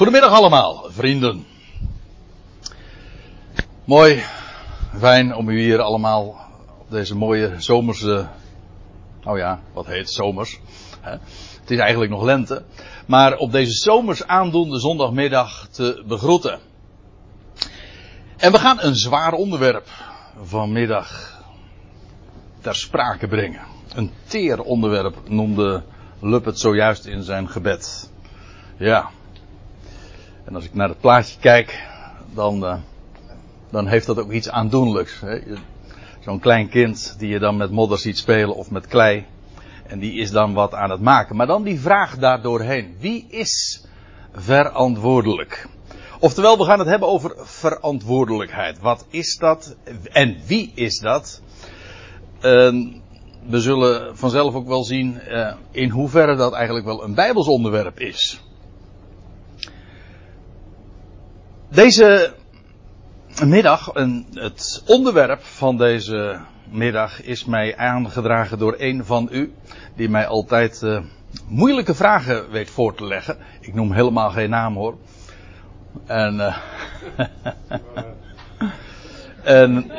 Goedemiddag allemaal, vrienden. Mooi, fijn om u hier allemaal op deze mooie zomerse, nou ja, wat heet zomers. Hè? Het is eigenlijk nog lente. Maar op deze zomers aandoende zondagmiddag te begroeten. En we gaan een zwaar onderwerp vanmiddag ter sprake brengen. Een teer onderwerp noemde Lup het zojuist in zijn gebed. Ja. En als ik naar het plaatje kijk, dan, uh, dan heeft dat ook iets aandoenlijks. Zo'n klein kind die je dan met modder ziet spelen of met klei. En die is dan wat aan het maken. Maar dan die vraag daardoorheen. Wie is verantwoordelijk? Oftewel, we gaan het hebben over verantwoordelijkheid. Wat is dat en wie is dat? Uh, we zullen vanzelf ook wel zien uh, in hoeverre dat eigenlijk wel een Bijbels onderwerp is. Deze middag, het onderwerp van deze middag is mij aangedragen door een van u, die mij altijd uh, moeilijke vragen weet voor te leggen. Ik noem helemaal geen naam hoor. En, uh, en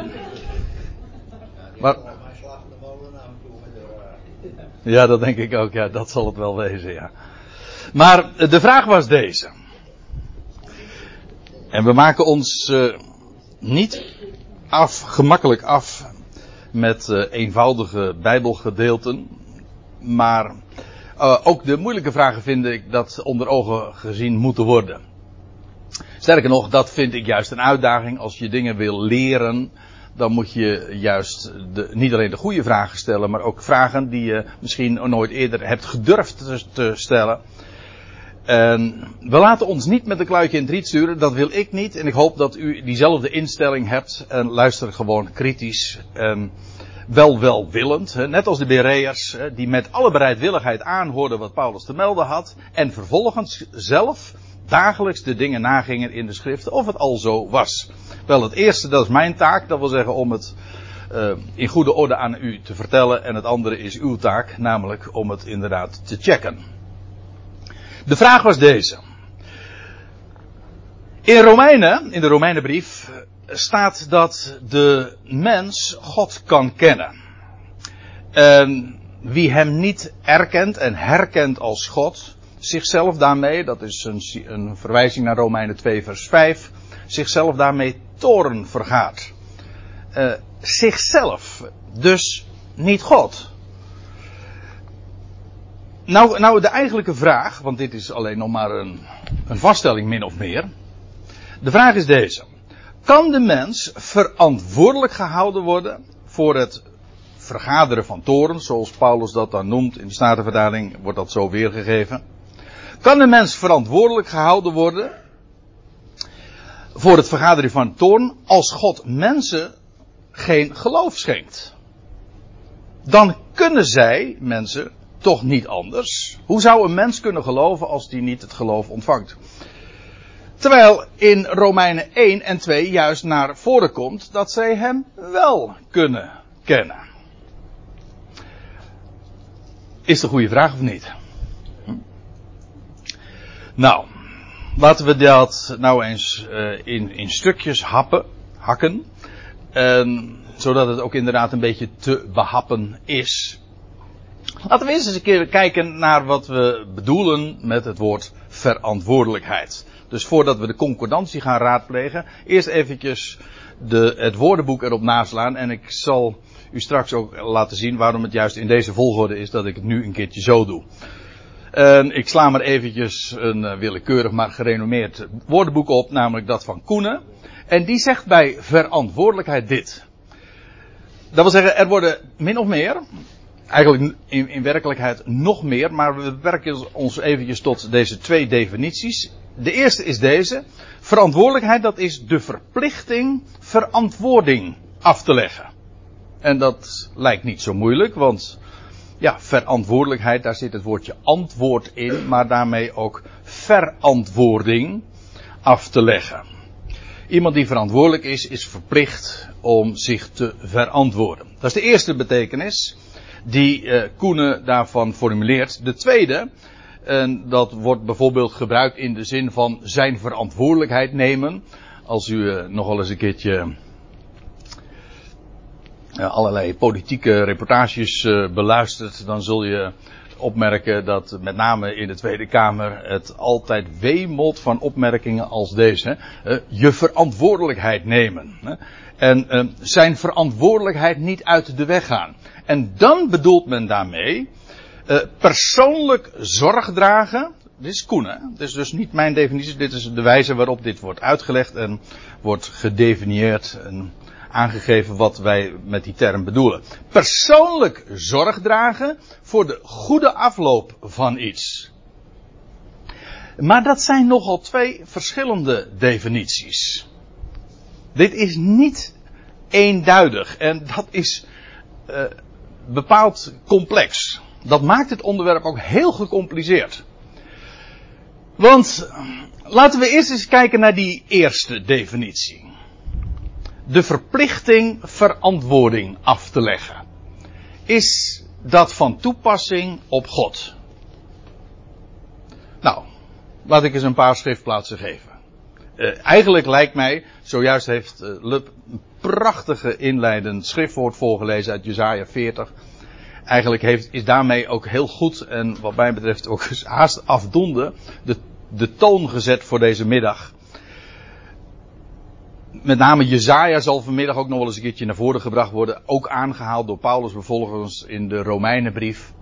maar, ja, dat denk ik ook. Ja, dat zal het wel wezen, ja. Maar de vraag was deze. En we maken ons uh, niet af, gemakkelijk af met uh, eenvoudige bijbelgedeelten. Maar uh, ook de moeilijke vragen vind ik dat onder ogen gezien moeten worden. Sterker nog, dat vind ik juist een uitdaging. Als je dingen wil leren, dan moet je juist de, niet alleen de goede vragen stellen, maar ook vragen die je misschien nooit eerder hebt gedurfd te stellen. En we laten ons niet met een kluitje in het riet sturen, dat wil ik niet. En ik hoop dat u diezelfde instelling hebt en luister gewoon kritisch en wel welwillend. Net als de Bereërs, die met alle bereidwilligheid aanhoorden wat Paulus te melden had. En vervolgens zelf dagelijks de dingen nagingen in de schriften of het al zo was. Wel, het eerste, dat is mijn taak, dat wil zeggen om het uh, in goede orde aan u te vertellen. En het andere is uw taak, namelijk om het inderdaad te checken. De vraag was deze. In Romeinen, in de Romeinenbrief, staat dat de mens God kan kennen. En wie hem niet erkent en herkent als God, zichzelf daarmee, dat is een, een verwijzing naar Romeinen 2 vers 5, zichzelf daarmee toren vergaat. Uh, zichzelf, dus niet God. Nou, nou, de eigenlijke vraag, want dit is alleen nog maar een, een vaststelling min of meer. De vraag is deze. Kan de mens verantwoordelijk gehouden worden voor het vergaderen van torens, zoals Paulus dat dan noemt, in de Statenverdaling wordt dat zo weergegeven. Kan de mens verantwoordelijk gehouden worden voor het vergaderen van toorn als God mensen geen geloof schenkt? Dan kunnen zij, mensen, toch niet anders. Hoe zou een mens kunnen geloven als die niet het geloof ontvangt? Terwijl in Romeinen 1 en 2 juist naar voren komt dat zij hem wel kunnen kennen. Is de goede vraag of niet? Nou, laten we dat nou eens uh, in, in stukjes happen, hakken. Zodat het ook inderdaad een beetje te behappen is. Laten we eens eens een keer kijken naar wat we bedoelen met het woord verantwoordelijkheid. Dus voordat we de concordantie gaan raadplegen, eerst eventjes de, het woordenboek erop naslaan. En ik zal u straks ook laten zien waarom het juist in deze volgorde is dat ik het nu een keertje zo doe. En ik sla maar eventjes een uh, willekeurig maar gerenommeerd woordenboek op, namelijk dat van Koenen. En die zegt bij verantwoordelijkheid dit. Dat wil zeggen, er worden min of meer, eigenlijk in, in werkelijkheid nog meer, maar we beperken ons eventjes tot deze twee definities. De eerste is deze. Verantwoordelijkheid, dat is de verplichting verantwoording af te leggen. En dat lijkt niet zo moeilijk, want ja, verantwoordelijkheid, daar zit het woordje antwoord in, maar daarmee ook verantwoording af te leggen. Iemand die verantwoordelijk is, is verplicht om zich te verantwoorden. Dat is de eerste betekenis die uh, Koenen daarvan formuleert. De tweede En dat wordt bijvoorbeeld gebruikt in de zin van zijn verantwoordelijkheid nemen. Als u nog wel eens een keertje uh, allerlei politieke reportages beluistert, dan zul je opmerken dat met name in de Tweede Kamer het altijd wemelt van opmerkingen als deze. Je verantwoordelijkheid nemen. En zijn verantwoordelijkheid niet uit de weg gaan. En dan bedoelt men daarmee uh, persoonlijk zorg dragen. Dit is Koen, hè? Dit is dus niet mijn definitie. Dit is de wijze waarop dit wordt uitgelegd en wordt gedefinieerd en aangegeven wat wij met die term bedoelen. Persoonlijk zorg dragen voor de goede afloop van iets. Maar dat zijn nogal twee verschillende definities. Dit is niet eenduidig en dat is uh, bepaald complex. Dat maakt het onderwerp ook heel gecompliceerd. Want laten we eerst eens kijken naar die eerste definitie. De verplichting verantwoording af te leggen. Is dat van toepassing op God? Nou, laat ik eens een paar schriftplaatsen geven. Uh, eigenlijk lijkt mij, zojuist heeft uh, Lub een prachtige inleidend schriftwoord voorgelezen uit Jezaja 40 eigenlijk heeft, is daarmee ook heel goed en wat mij betreft ook haast afdoende de, de toon gezet voor deze middag. Met name Jezaja zal vanmiddag ook nog wel eens een keertje naar voren gebracht worden. Ook aangehaald door Paulus bevolgens in de Romeinenbrief.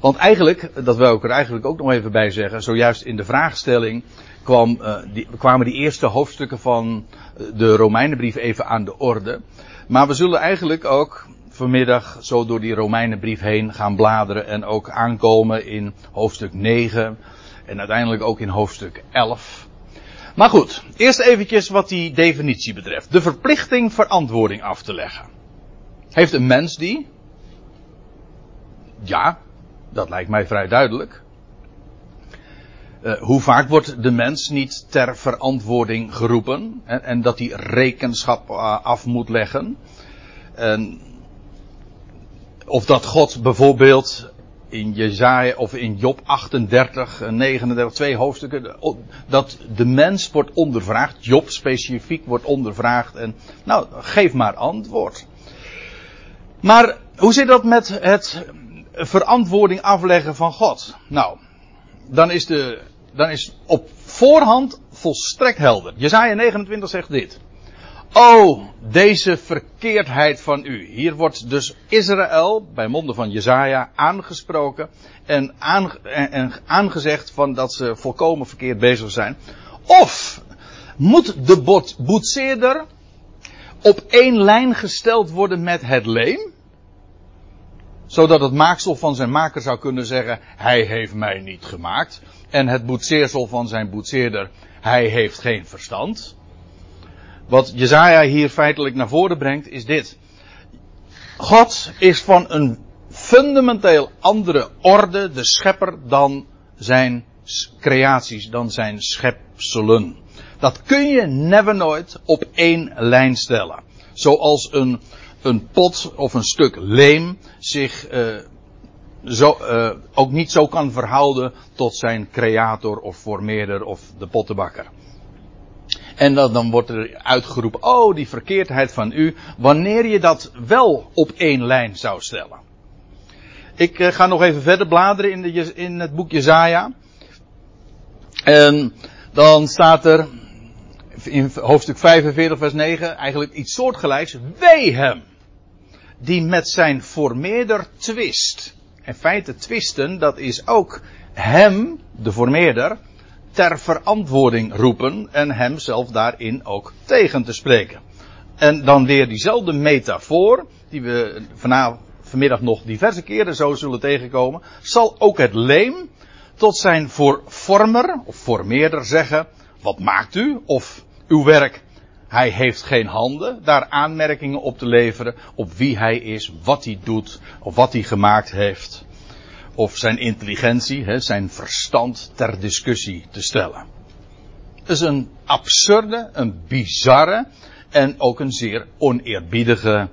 Want eigenlijk, dat wil ik er eigenlijk ook nog even bij zeggen, zojuist in de vraagstelling kwam, die, kwamen die eerste hoofdstukken van de Romeinenbrief even aan de orde. Maar we zullen eigenlijk ook vanmiddag zo door die Romeinenbrief heen gaan bladeren en ook aankomen in hoofdstuk 9 en uiteindelijk ook in hoofdstuk 11. Maar goed, eerst eventjes wat die definitie betreft. De verplichting verantwoording af te leggen. Heeft een mens die? Ja, dat lijkt mij vrij duidelijk. Uh, hoe vaak wordt de mens niet ter verantwoording geroepen en, en dat hij rekenschap uh, af moet leggen? En of dat God bijvoorbeeld in Jezaja of in Job 38, 39, twee hoofdstukken, dat de mens wordt ondervraagd, Job specifiek wordt ondervraagd en nou, geef maar antwoord. Maar hoe zit dat met het verantwoording afleggen van God? Nou, dan is de, dan is op voorhand volstrekt helder. Jezaja 29 zegt dit. O, deze verkeerdheid van u. Hier wordt dus Israël, bij monden van Jezaja, aangesproken en, en, aangezegd van dat ze volkomen verkeerd bezig zijn. Of moet de bot, boetseerder op één lijn gesteld worden met het leem? Zodat het maaksel van zijn maker zou kunnen zeggen, hij heeft mij niet gemaakt. En het boetseersel van zijn boetseerder, hij heeft geen verstand. Wat Jezaja hier feitelijk naar voren brengt is dit. God is van een fundamenteel andere orde, de schepper, dan zijn creaties, dan zijn schepselen. Dat kun je never nooit op één lijn stellen. Zoals een, een pot of een stuk leem zich uh, zo, uh, ook niet zo kan verhouden tot zijn creator of formeerder of de pottenbakker. En dan, wordt er uitgeroepen, oh die verkeerdheid van u, wanneer je dat wel op één lijn zou stellen. Ik uh, ga nog even verder bladeren in, de, in het boek Jezaja. En dan staat er in hoofdstuk 45 vers 9 eigenlijk iets soortgelijks. Wee hem die met zijn formeerder twist. In feite twisten, dat is ook hem, de formeerder, ter verantwoording roepen en hem zelf daarin ook tegen te spreken. En dan weer diezelfde metafoor, die we vanavond, vanmiddag nog diverse keren zo zullen tegenkomen, zal ook het leem tot zijn vormer of formeerder zeggen, wat maakt u? Of uw werk, hij heeft geen handen, daar aanmerkingen op te leveren op wie hij is, wat hij doet, of wat hij gemaakt heeft of zijn intelligentie, zijn verstand ter discussie te stellen. Het is een absurde, een bizarre en ook een zeer oneerbiedige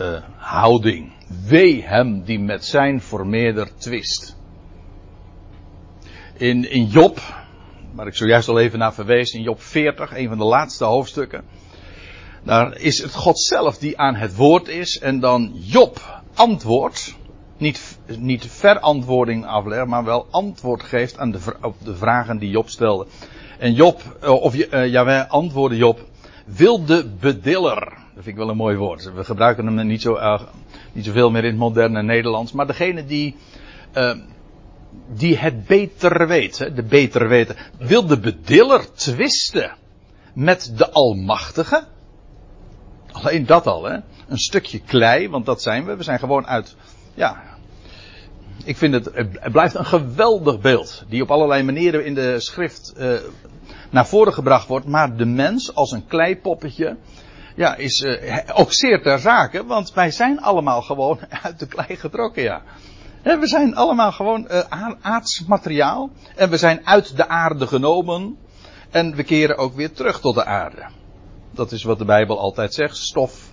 uh, houding. Wee hem die met zijn formeerder twist. In, in Job, waar ik zojuist al even naar verwees, in Job 40, een van de laatste hoofdstukken. Daar is het God zelf die aan het woord is en dan Job antwoordt. Niet, niet verantwoording aflegt, maar wel antwoord geeft aan de, op de vragen die Job stelde. En Job, of uh, Jawel antwoordde Job, wilde bediller. Dat vind ik wel een mooi woord. We gebruiken hem niet zo, uh, niet zoveel meer in het moderne Nederlands. Maar degene die, uh, die het beter weet, de beter weten, wil de bediller twisten met de Almachtige. Alleen dat al, hè. Een stukje klei, want dat zijn we. We zijn gewoon uit, ja. Ik vind het, het blijft een geweldig beeld. Die op allerlei manieren in de schrift uh, naar voren gebracht wordt. Maar de mens als een kleipoppetje, ja, is uh, ook zeer ter zake. Want wij zijn allemaal gewoon uit de klei getrokken, ja. We zijn allemaal gewoon uh, aards materiaal. En we zijn uit de aarde genomen. En we keren ook weer terug tot de aarde. Dat is wat de Bijbel altijd zegt. Stof.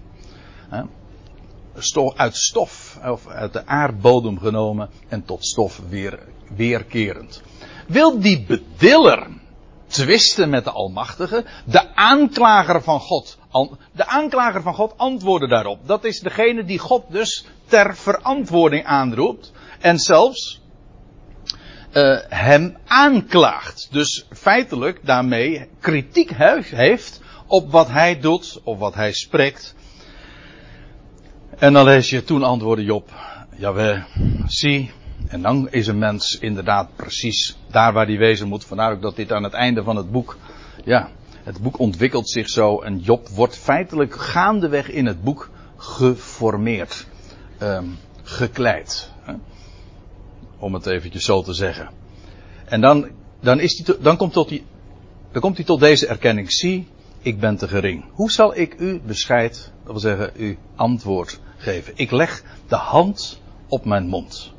Stof uit stof. Of uit de aardbodem genomen. En tot stof weer, weerkerend. Wil die bediller twisten met de Almachtige. De aanklager van God. De aanklager van God antwoordde daarop. Dat is degene die God dus ter verantwoording aanroept. En zelfs uh, hem aanklaagt. Dus feitelijk daarmee kritiek heeft op wat hij doet of wat hij spreekt. En dan lees je toen antwoordde Job. Jawel, zie, en dan is een mens inderdaad precies daar waar hij wezen moet. Vandaar ook dat dit aan het einde van het boek, ja, het boek ontwikkelt zich zo en Job wordt feitelijk gaandeweg in het boek geformeerd, um, gekleid. Hè? Om het eventjes zo te zeggen. En dan, dan, is die, dan, komt tot die, dan komt hij tot deze erkenning. Zie, ik ben te gering. Hoe zal ik u bescheid, dat wil zeggen, u antwoord geven? Ik leg de hand op mijn mond.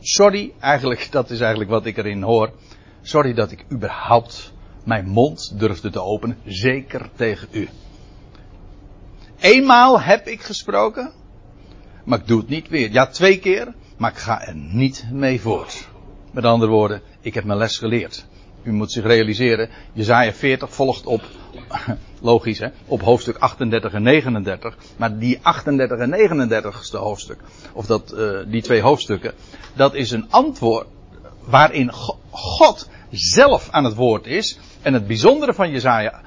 Sorry, eigenlijk, dat is eigenlijk wat ik erin hoor. Sorry dat ik überhaupt mijn mond durfde te openen, zeker tegen u. Eenmaal heb ik gesproken, maar ik doe het niet weer. Ja, twee keer, maar ik ga er niet mee voort. Met andere woorden, ik heb mijn les geleerd. U moet zich realiseren, Jezaja 40 volgt op, logisch hè, op hoofdstuk 38 en 39. Maar die 38 en 39ste hoofdstuk, of dat, uh, die twee hoofdstukken, dat is een antwoord waarin God zelf aan het woord is. En het bijzondere van Jezaja,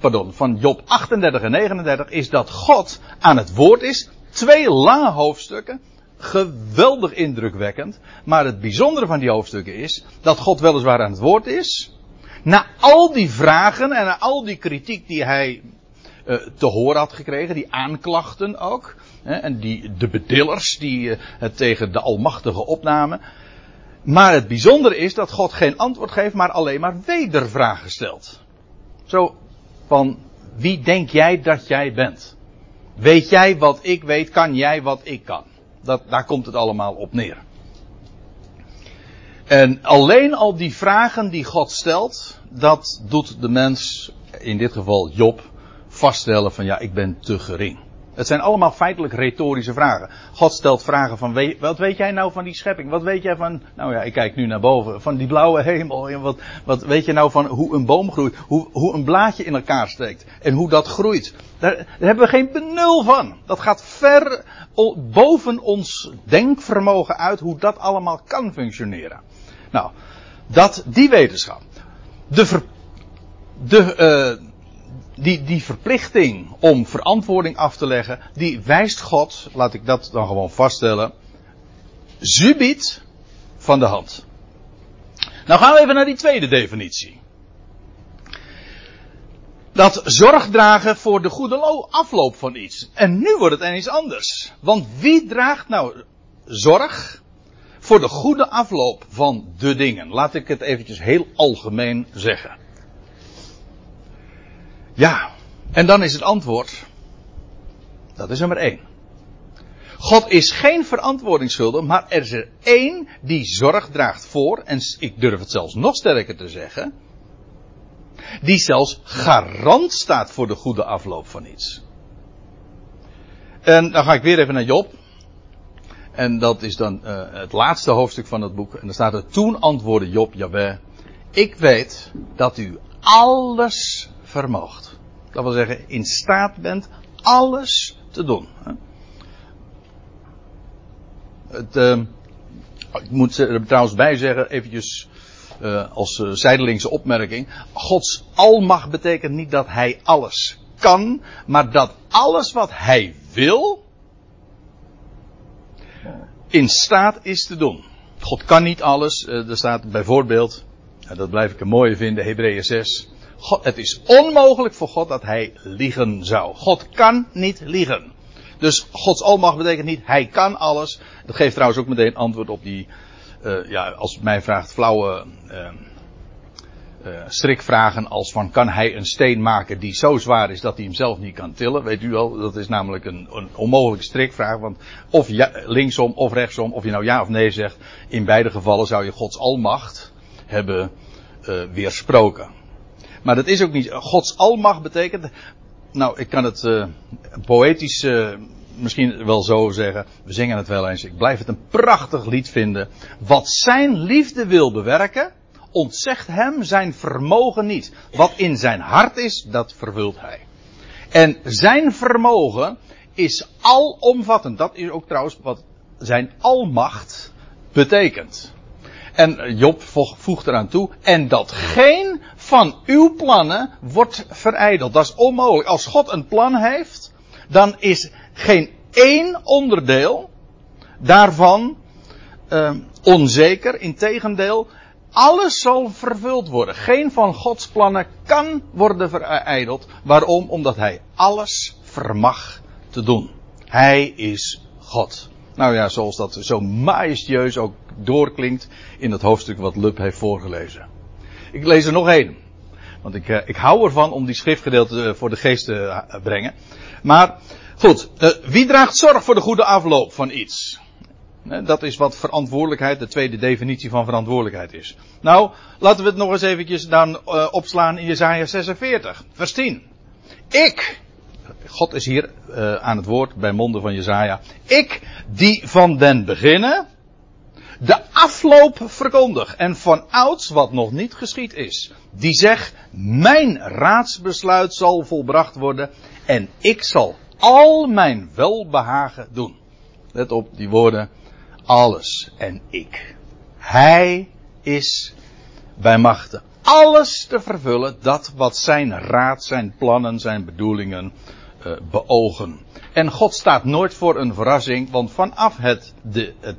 pardon, van Job 38 en 39 is dat God aan het woord is. Twee lange hoofdstukken geweldig indrukwekkend. Maar het bijzondere van die hoofdstukken is dat God weliswaar aan het woord is. Na al die vragen en na al die kritiek die hij uh, te horen had gekregen, die aanklachten ook. Hè, en die, de bedillers die uh, het tegen de Almachtige opnamen. Maar het bijzondere is dat God geen antwoord geeft, maar alleen maar wedervragen stelt. Zo van, wie denk jij dat jij bent? Weet jij wat ik weet? Kan jij wat ik kan? Dat, daar komt het allemaal op neer. En alleen al die vragen die God stelt, dat doet de mens, in dit geval Job, vaststellen van ja, ik ben te gering. Het zijn allemaal feitelijk retorische vragen. God stelt vragen van, wat weet jij nou van die schepping? Wat weet jij van, nou ja, ik kijk nu naar boven, van die blauwe hemel. Wat, wat weet je nou van hoe een boom groeit? Hoe, hoe een blaadje in elkaar steekt? En hoe dat groeit? Daar, daar hebben we geen benul van. Dat gaat ver boven ons denkvermogen uit hoe dat allemaal kan functioneren. Nou, dat, die wetenschap. De, ver, de, uh, die, die verplichting om verantwoording af te leggen, die wijst God, laat ik dat dan gewoon vaststellen, subiet van de hand. Nou gaan we even naar die tweede definitie. Dat zorg dragen voor de goede afloop van iets. En nu wordt het ineens anders. Want wie draagt nou zorg voor de goede afloop van de dingen? Laat ik het eventjes heel algemeen zeggen. Ja, en dan is het antwoord. Dat is nummer één. God is geen verantwoording schuldig, maar er is er één die zorg draagt voor, en ik durf het zelfs nog sterker te zeggen, die zelfs garant staat voor de goede afloop van iets. En dan ga ik weer even naar Job. En dat is dan uh, het laatste hoofdstuk van het boek. En dan staat er, toen antwoordde Job, Jawel, ik weet dat u alles vermoogt. Dat wil zeggen, in staat bent alles te doen. Het, uh, ik moet er trouwens bij zeggen, eventjes uh, als uh, zijdelingse opmerking. Gods almacht betekent niet dat hij alles kan, maar dat alles wat hij wil, in staat is te doen. God kan niet alles. Uh, er staat bijvoorbeeld, en dat blijf ik een mooie vinden, Hebreeën 6. God, het is onmogelijk voor God dat hij liegen zou. God kan niet liegen. Dus Gods almacht betekent niet, hij kan alles. Dat geeft trouwens ook meteen antwoord op die, uh, ja, als mij vraagt, flauwe uh, uh, strikvragen als van, kan hij een steen maken die zo zwaar is dat hij hem zelf niet kan tillen? Weet u wel, dat is namelijk een, een onmogelijke strikvraag, want of ja, linksom of rechtsom, of je nou ja of nee zegt, in beide gevallen zou je Gods almacht hebben weersproken. Maar dat is ook niet, Gods almacht betekent, nou, ik kan het uh, poëtisch uh, misschien wel zo zeggen. We zingen het wel eens. Ik blijf het een prachtig lied vinden. Wat zijn liefde wil bewerken, ontzegt hem zijn vermogen niet. Wat in zijn hart is, dat vervult hij. En zijn vermogen is alomvattend. Dat is ook trouwens wat zijn almacht betekent. En Job voegt eraan toe. En dat geen van uw plannen wordt verijdeld. Dat is onmogelijk. Als God een plan heeft, dan is geen één onderdeel daarvan uh, onzeker. Integendeel, alles zal vervuld worden. Geen van Gods plannen kan worden verijdeld. Waarom? Omdat Hij alles vermag te doen. Hij is God. Nou ja, zoals dat zo majestueus ook doorklinkt in het hoofdstuk wat Lub heeft voorgelezen. Ik lees er nog één. Want ik, ik hou ervan om die schriftgedeelte voor de geest te brengen. Maar goed, wie draagt zorg voor de goede afloop van iets? Dat is wat verantwoordelijkheid, de tweede definitie van verantwoordelijkheid is. Nou, laten we het nog eens eventjes dan opslaan in Jesaja 46, vers 10. Ik, God is hier aan het woord bij monden van Jesaja. Ik, die van den beginnen de afloop verkondig. En van ouds wat nog niet geschied is. Die zegt, mijn raadsbesluit zal volbracht worden en ik zal al mijn welbehagen doen. Let op die woorden, alles en ik. Hij is bij machten alles te vervullen dat wat zijn raad, zijn plannen, zijn bedoelingen uh, beogen. En God staat nooit voor een verrassing, want vanaf het, de, het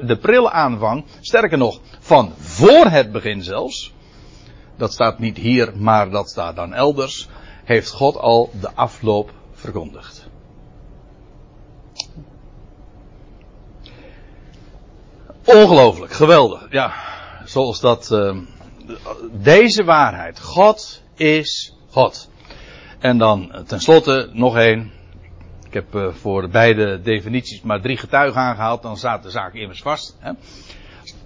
de prille aanvang, sterker nog, van voor het begin zelfs, dat staat niet hier, maar dat staat dan elders, heeft God al de afloop verkondigd. Ongelooflijk, geweldig. Ja, zoals dat, uh, deze waarheid. God is God. En dan uh, tenslotte nog één. Ik heb uh, voor beide definities maar drie getuigen aangehaald, dan staat de zaak immers vast.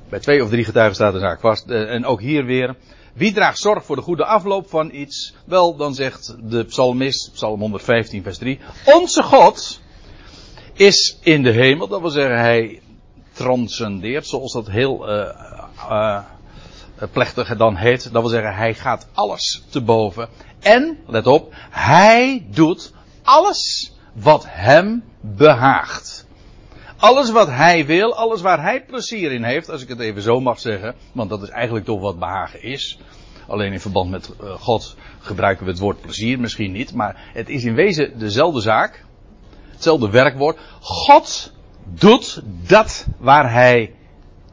Bij twee of drie getuigen staat de zaak vast. Uh, en ook hier weer. Wie draagt zorg voor de goede afloop van iets? Wel, dan zegt de psalmist, psalm 115, vers 3. Onze God is in de hemel, dat wil zeggen, hij transcendeert, zoals dat heel uh, plechtig dan heet. Dat wil zeggen, hij gaat alles te boven. En, let op, hij doet alles wat hem behaagt. Alles wat hij wil, alles waar hij plezier in heeft, als ik het even zo mag zeggen, want dat is eigenlijk toch wat behagen is. Alleen in verband met uh, God gebruiken we het woord plezier misschien niet, maar het is in wezen dezelfde zaak, hetzelfde werkwoord. God doet dat waar hij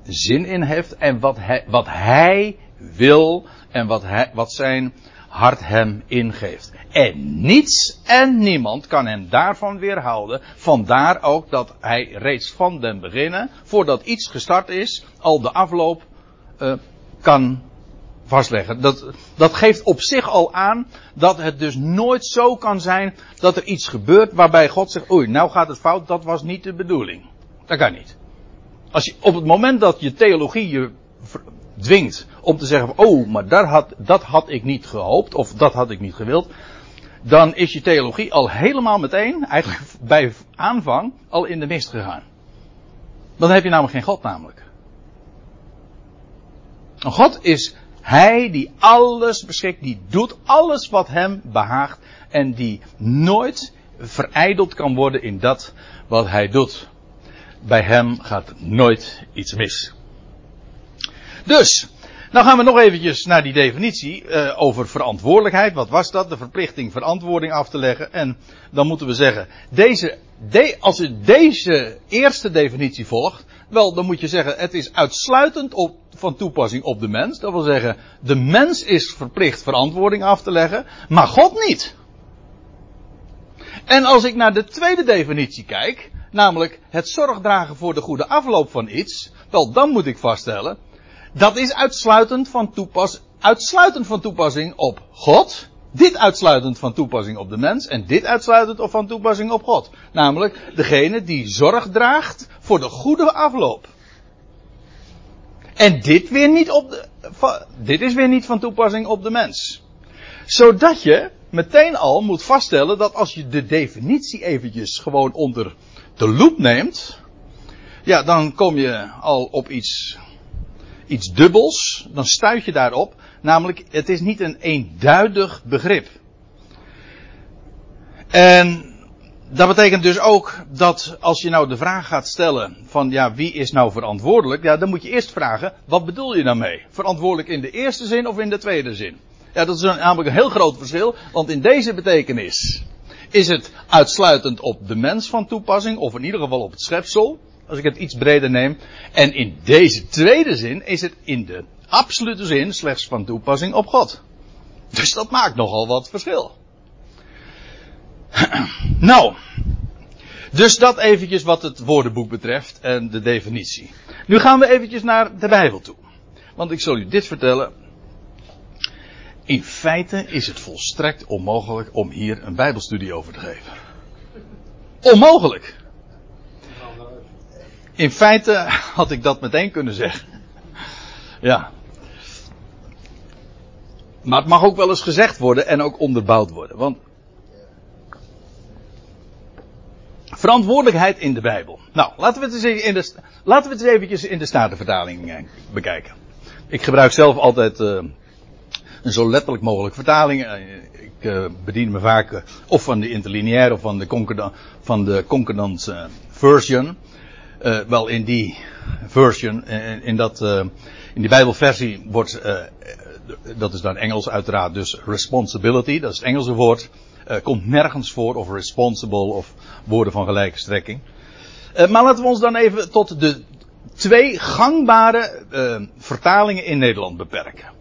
zin in heeft en wat hij, wat hij wil en wat, hij, wat zijn hart hem ingeeft. En niets en niemand kan hem daarvan weerhouden. Vandaar ook dat hij reeds van den beginnen, voordat iets gestart is, al de afloop uh, kan vastleggen. Dat, dat geeft op zich al aan dat het dus nooit zo kan zijn dat er iets gebeurt waarbij God zegt, oei, nou gaat het fout, dat was niet de bedoeling. Dat kan niet. Als je, op het moment dat je theologie je dwingt om te zeggen, oh, maar daar had, dat had ik niet gehoopt, of dat had ik niet gewild, dan is je theologie al helemaal meteen, eigenlijk bij aanvang, al in de mist gegaan. Dan heb je namelijk geen God namelijk. God is Hij die alles beschikt, die doet alles wat hem behaagt en die nooit verijdeld kan worden in dat wat hij doet. Bij hem gaat nooit iets mis. Dus, nou gaan we nog eventjes naar die definitie uh, over verantwoordelijkheid. Wat was dat? De verplichting verantwoording af te leggen. En dan moeten we zeggen, deze, de, als u deze eerste definitie volgt, wel, dan moet je zeggen, het is uitsluitend op, van toepassing op de mens. Dat wil zeggen, de mens is verplicht verantwoording af te leggen, maar God niet. En als ik naar de tweede definitie kijk, namelijk het zorgdragen voor de goede afloop van iets, wel, dan moet ik vaststellen, dat is uitsluitend van, toepas, uitsluitend van toepassing op God. Dit uitsluitend van toepassing op de mens en dit uitsluitend van toepassing op God. Namelijk degene die zorg draagt voor de goede afloop. En dit weer niet op de, dit is weer niet van toepassing op de mens. Zodat je meteen al moet vaststellen dat als je de definitie eventjes gewoon onder de loep neemt, ja, dan kom je al op iets iets dubbels, dan stuit je daarop. Namelijk, het is niet een eenduidig begrip. En dat betekent dus ook dat als je nou de vraag gaat stellen van ja, wie is nou verantwoordelijk? Ja, dan moet je eerst vragen, wat bedoel je daarmee? Verantwoordelijk in de eerste zin of in de tweede zin? Ja, dat is een, namelijk een heel groot verschil, want in deze betekenis is het uitsluitend op de mens van toepassing, of in ieder geval op het schepsel. Als ik het iets breder neem. En in deze tweede zin is het in de absolute zin slechts van toepassing op God. Dus dat maakt nogal wat verschil. nou. Dus dat eventjes wat het woordenboek betreft en de definitie. Nu gaan we eventjes naar de Bijbel toe. Want ik zal u dit vertellen. In feite is het volstrekt onmogelijk om hier een Bijbelstudie over te geven. Onmogelijk. In feite had ik dat meteen kunnen zeggen. Ja. Maar het mag ook wel eens gezegd worden en ook onderbouwd worden. Want. Verantwoordelijkheid in de Bijbel. Nou, laten we het eens, in de, laten we het eventjes in de Statenvertaling eh, bekijken. Ik gebruik zelf altijd uh, een zo letterlijk mogelijk vertaling. Uh, ik bedien me vaak of van de interlineaire of van de concordant, van de concordant version. Uh, wel in die version, in, in dat, uh, in die Bijbelversie wordt, dat is dan Engels uiteraard, dus responsibility, dat is het Engelse woord, komt nergens voor, of responsible, of woorden van gelijke strekking. maar laten we ons dan even tot de twee gangbare vertalingen in Nederland beperken.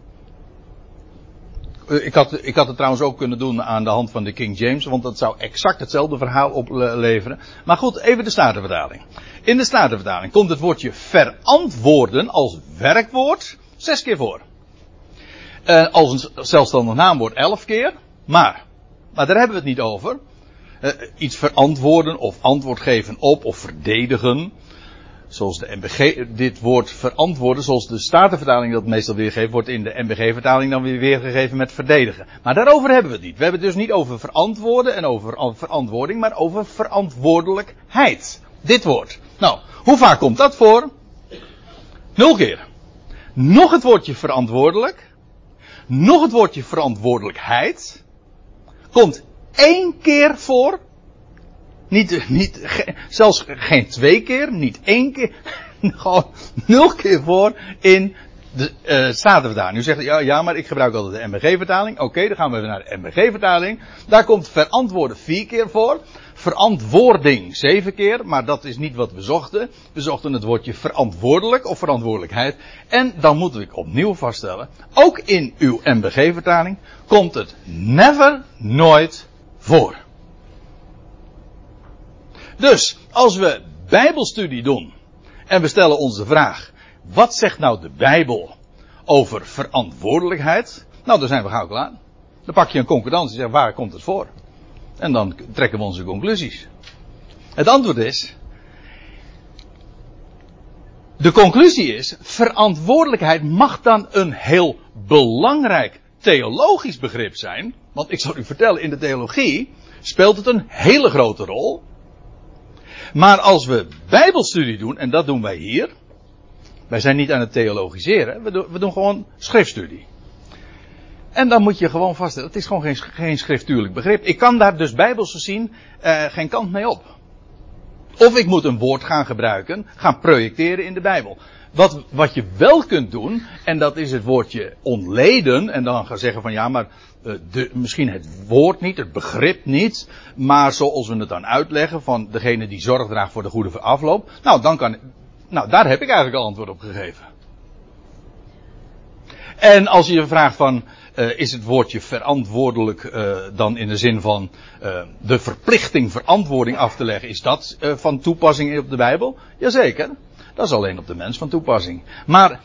Ik had, ik had het trouwens ook kunnen doen aan de hand van de King James, want dat zou exact hetzelfde verhaal opleveren. Maar goed, even de Statenvertaling. In de Statenvertaling komt het woordje verantwoorden als werkwoord zes keer voor. Uh, als een zelfstandig naamwoord elf keer. Maar, maar daar hebben we het niet over. Uh, iets verantwoorden of antwoord geven op of verdedigen. Zoals de MBG, dit woord verantwoorden, zoals de Statenvertaling dat meestal weergeeft, wordt in de MBG-vertaling dan weer weergegeven met verdedigen. Maar daarover hebben we het niet. We hebben het dus niet over verantwoorden en over verantwoording, maar over verantwoordelijkheid. Dit woord. Nou, hoe vaak komt dat voor? Nul keer. Nog het woordje verantwoordelijk. Nog het woordje verantwoordelijkheid. Komt één keer voor. Niet, niet, zelfs geen twee keer, niet één keer. Gewoon nul keer voor in de uh, Statenvertaling. Nu zegt ja, ja, maar ik gebruik altijd de MBG-vertaling. Oké, dan gaan we even naar de MBG-vertaling. Daar komt verantwoorden vier keer voor verantwoording zeven keer, maar dat is niet wat we zochten. We zochten het woordje verantwoordelijk of verantwoordelijkheid. En dan moet ik opnieuw vaststellen, ook in uw MBG-vertaling komt het never, nooit voor. Dus, als we Bijbelstudie doen en we stellen ons de vraag, wat zegt nou de Bijbel over verantwoordelijkheid? Nou, dan zijn we gauw klaar. Dan pak je een concordantie en zeg, waar komt het voor? En dan trekken we onze conclusies. Het antwoord is. De conclusie is, verantwoordelijkheid mag dan een heel belangrijk theologisch begrip zijn. Want ik zal u vertellen, in de theologie speelt het een hele grote rol. Maar als we bijbelstudie doen, en dat doen wij hier. Wij zijn niet aan het theologiseren, we doen, we doen gewoon schriftstudie. En dan moet je gewoon vaststellen, het is gewoon geen, geen schriftuurlijk begrip. Ik kan daar dus bijbels gezien uh, geen kant mee op. Of ik moet een woord gaan gebruiken, gaan projecteren in de Bijbel. Wat, wat je wel kunt doen, en dat is het woordje ontleden, en dan gaan zeggen van ja, maar de, misschien het woord niet, het begrip niet, maar zoals we het dan uitleggen van degene die zorg draagt voor de goede afloop. Nou, dan kan, nou, daar heb ik eigenlijk al antwoord op gegeven. En als je je vraagt van, uh, is het woordje verantwoordelijk uh, dan in de zin van de verplichting verantwoording af te leggen, is dat van toepassing op de Bijbel? Jazeker. Dat is alleen op de mens van toepassing. Maar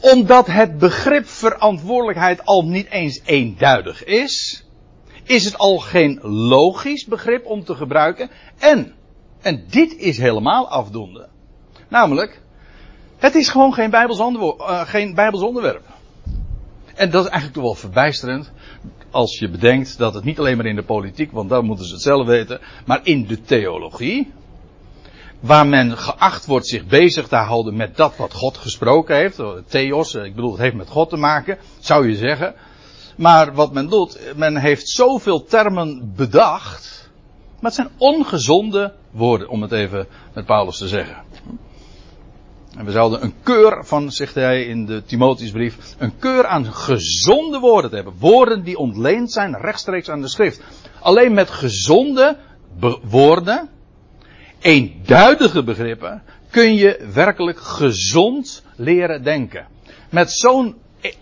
omdat het begrip verantwoordelijkheid al niet eens eenduidig is, is het al geen logisch begrip om te gebruiken. En, en dit is helemaal afdoende. Namelijk, het is gewoon geen Bijbels, uh, geen Bijbels onderwerp. En dat is eigenlijk toch wel verbijsterend. Als je bedenkt dat het niet alleen maar in de politiek, want daar moeten ze het zelf weten, maar in de theologie, waar men geacht wordt zich bezig te houden met dat wat God gesproken heeft. Theos, ik bedoel, het heeft met God te maken, zou je zeggen. Maar wat men doet, men heeft zoveel termen bedacht. Maar het zijn ongezonde woorden, om het even met Paulus te zeggen. En we zouden een keur van, zegt hij in de Timotheusbrief, een keur aan gezonde woorden te hebben. Woorden die ontleend zijn rechtstreeks aan de schrift. Alleen met gezonde woorden, eenduidige begrippen, kun je werkelijk gezond leren denken. Met zo'n e-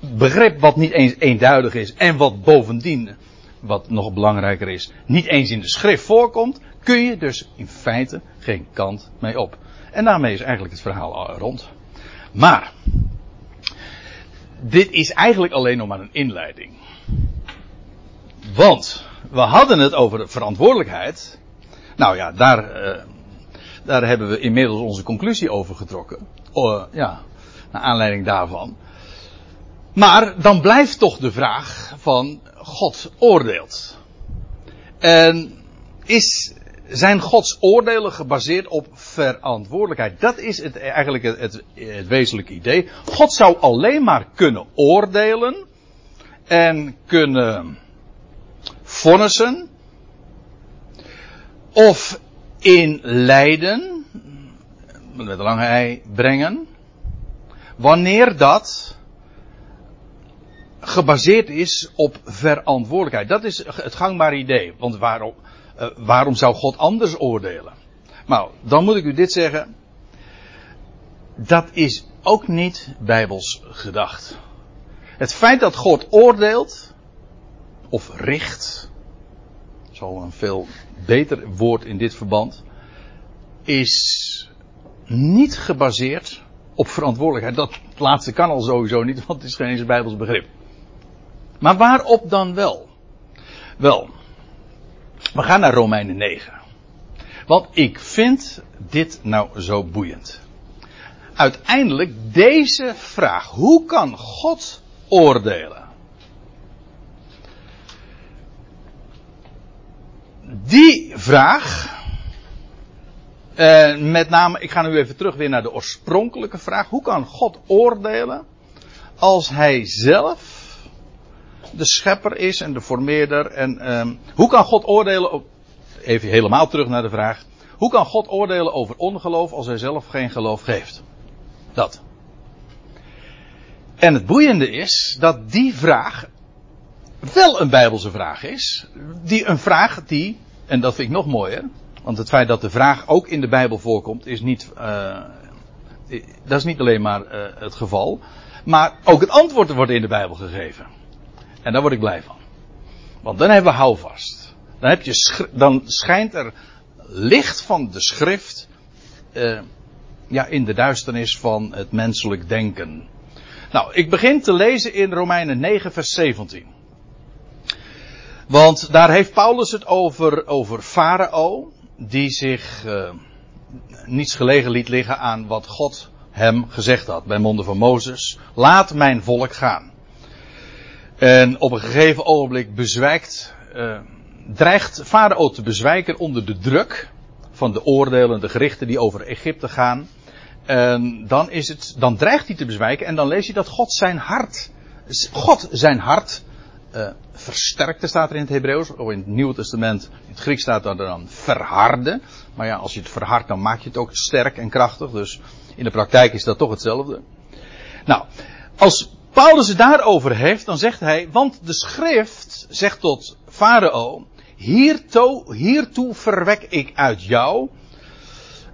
begrip wat niet eens eenduidig is en wat bovendien, wat nog belangrijker is, niet eens in de schrift voorkomt, kun je dus in feite geen kant mee op. En daarmee is eigenlijk het verhaal al rond. Maar, dit is eigenlijk alleen nog maar een inleiding. Want, we hadden het over de verantwoordelijkheid. Nou ja, daar, uh, daar hebben we inmiddels onze conclusie over getrokken. Uh, ja, naar aanleiding daarvan. Maar dan blijft toch de vraag van God oordeelt. En is zijn Gods oordelen gebaseerd op verantwoordelijkheid. Dat is het, eigenlijk het, het wezenlijke idee. God zou alleen maar kunnen oordelen en kunnen vonnissen of in lijden, met een lange ei brengen, wanneer dat gebaseerd is op verantwoordelijkheid. Dat is het gangbare idee. Want waarom? Uh, waarom zou God anders oordelen? Nou, dan moet ik u dit zeggen. Dat is ook niet bijbels gedacht. Het feit dat God oordeelt, of richt, zal een veel beter woord in dit verband, is niet gebaseerd op verantwoordelijkheid. Dat laatste kan al sowieso niet, want het is geen eens bijbels begrip. Maar waarop dan wel? Wel, we gaan naar Romeinen 9. Want ik vind dit nou zo boeiend. Uiteindelijk deze vraag. Hoe kan God oordelen? Die vraag. Eh, met name, ik ga nu even terug weer naar de oorspronkelijke vraag. Hoe kan God oordelen als hij zelf de schepper is en de formeerder. En um, hoe kan God oordelen, op, even helemaal terug naar de vraag. Hoe kan God oordelen over ongeloof als hij zelf geen geloof geeft? Dat. En het boeiende is dat die vraag wel een bijbelse vraag is. Die een vraag die, en dat vind ik nog mooier. Want het feit dat de vraag ook in de Bijbel voorkomt is niet, uh, dat is niet alleen maar uh, het geval. Maar ook het antwoord wordt in de Bijbel gegeven. En daar word ik blij van. Want dan hebben we houvast. Dan, heb je dan schijnt er licht van de schrift uh, ja, in de duisternis van het menselijk denken. Nou, ik begin te lezen in Romeinen 9, vers 17. Want daar heeft Paulus het over, over Farao, die zich uh, niets gelegen liet liggen aan wat God hem gezegd had bij monden van Mozes. Laat mijn volk gaan. En op een gegeven ogenblik bezwijkt, uh, dreigt Farao te bezwijken onder de druk van de oordelen, de gerichten die over Egypte gaan. En dan is het, dan dreigt hij te bezwijken en dan lees je dat God zijn hart God zijn hart uh, versterkte, staat er in het Hebreeuws. Of in het Nieuwe Testament, in het Grieks staat er dan verharde. Maar ja, als je het verhardt, dan maak je het ook sterk en krachtig. Dus in de praktijk is dat toch hetzelfde. Nou, als Paulus het daarover heeft, dan zegt hij, want de schrift zegt tot Farao, hiertoe, hiertoe verwek ik uit jou,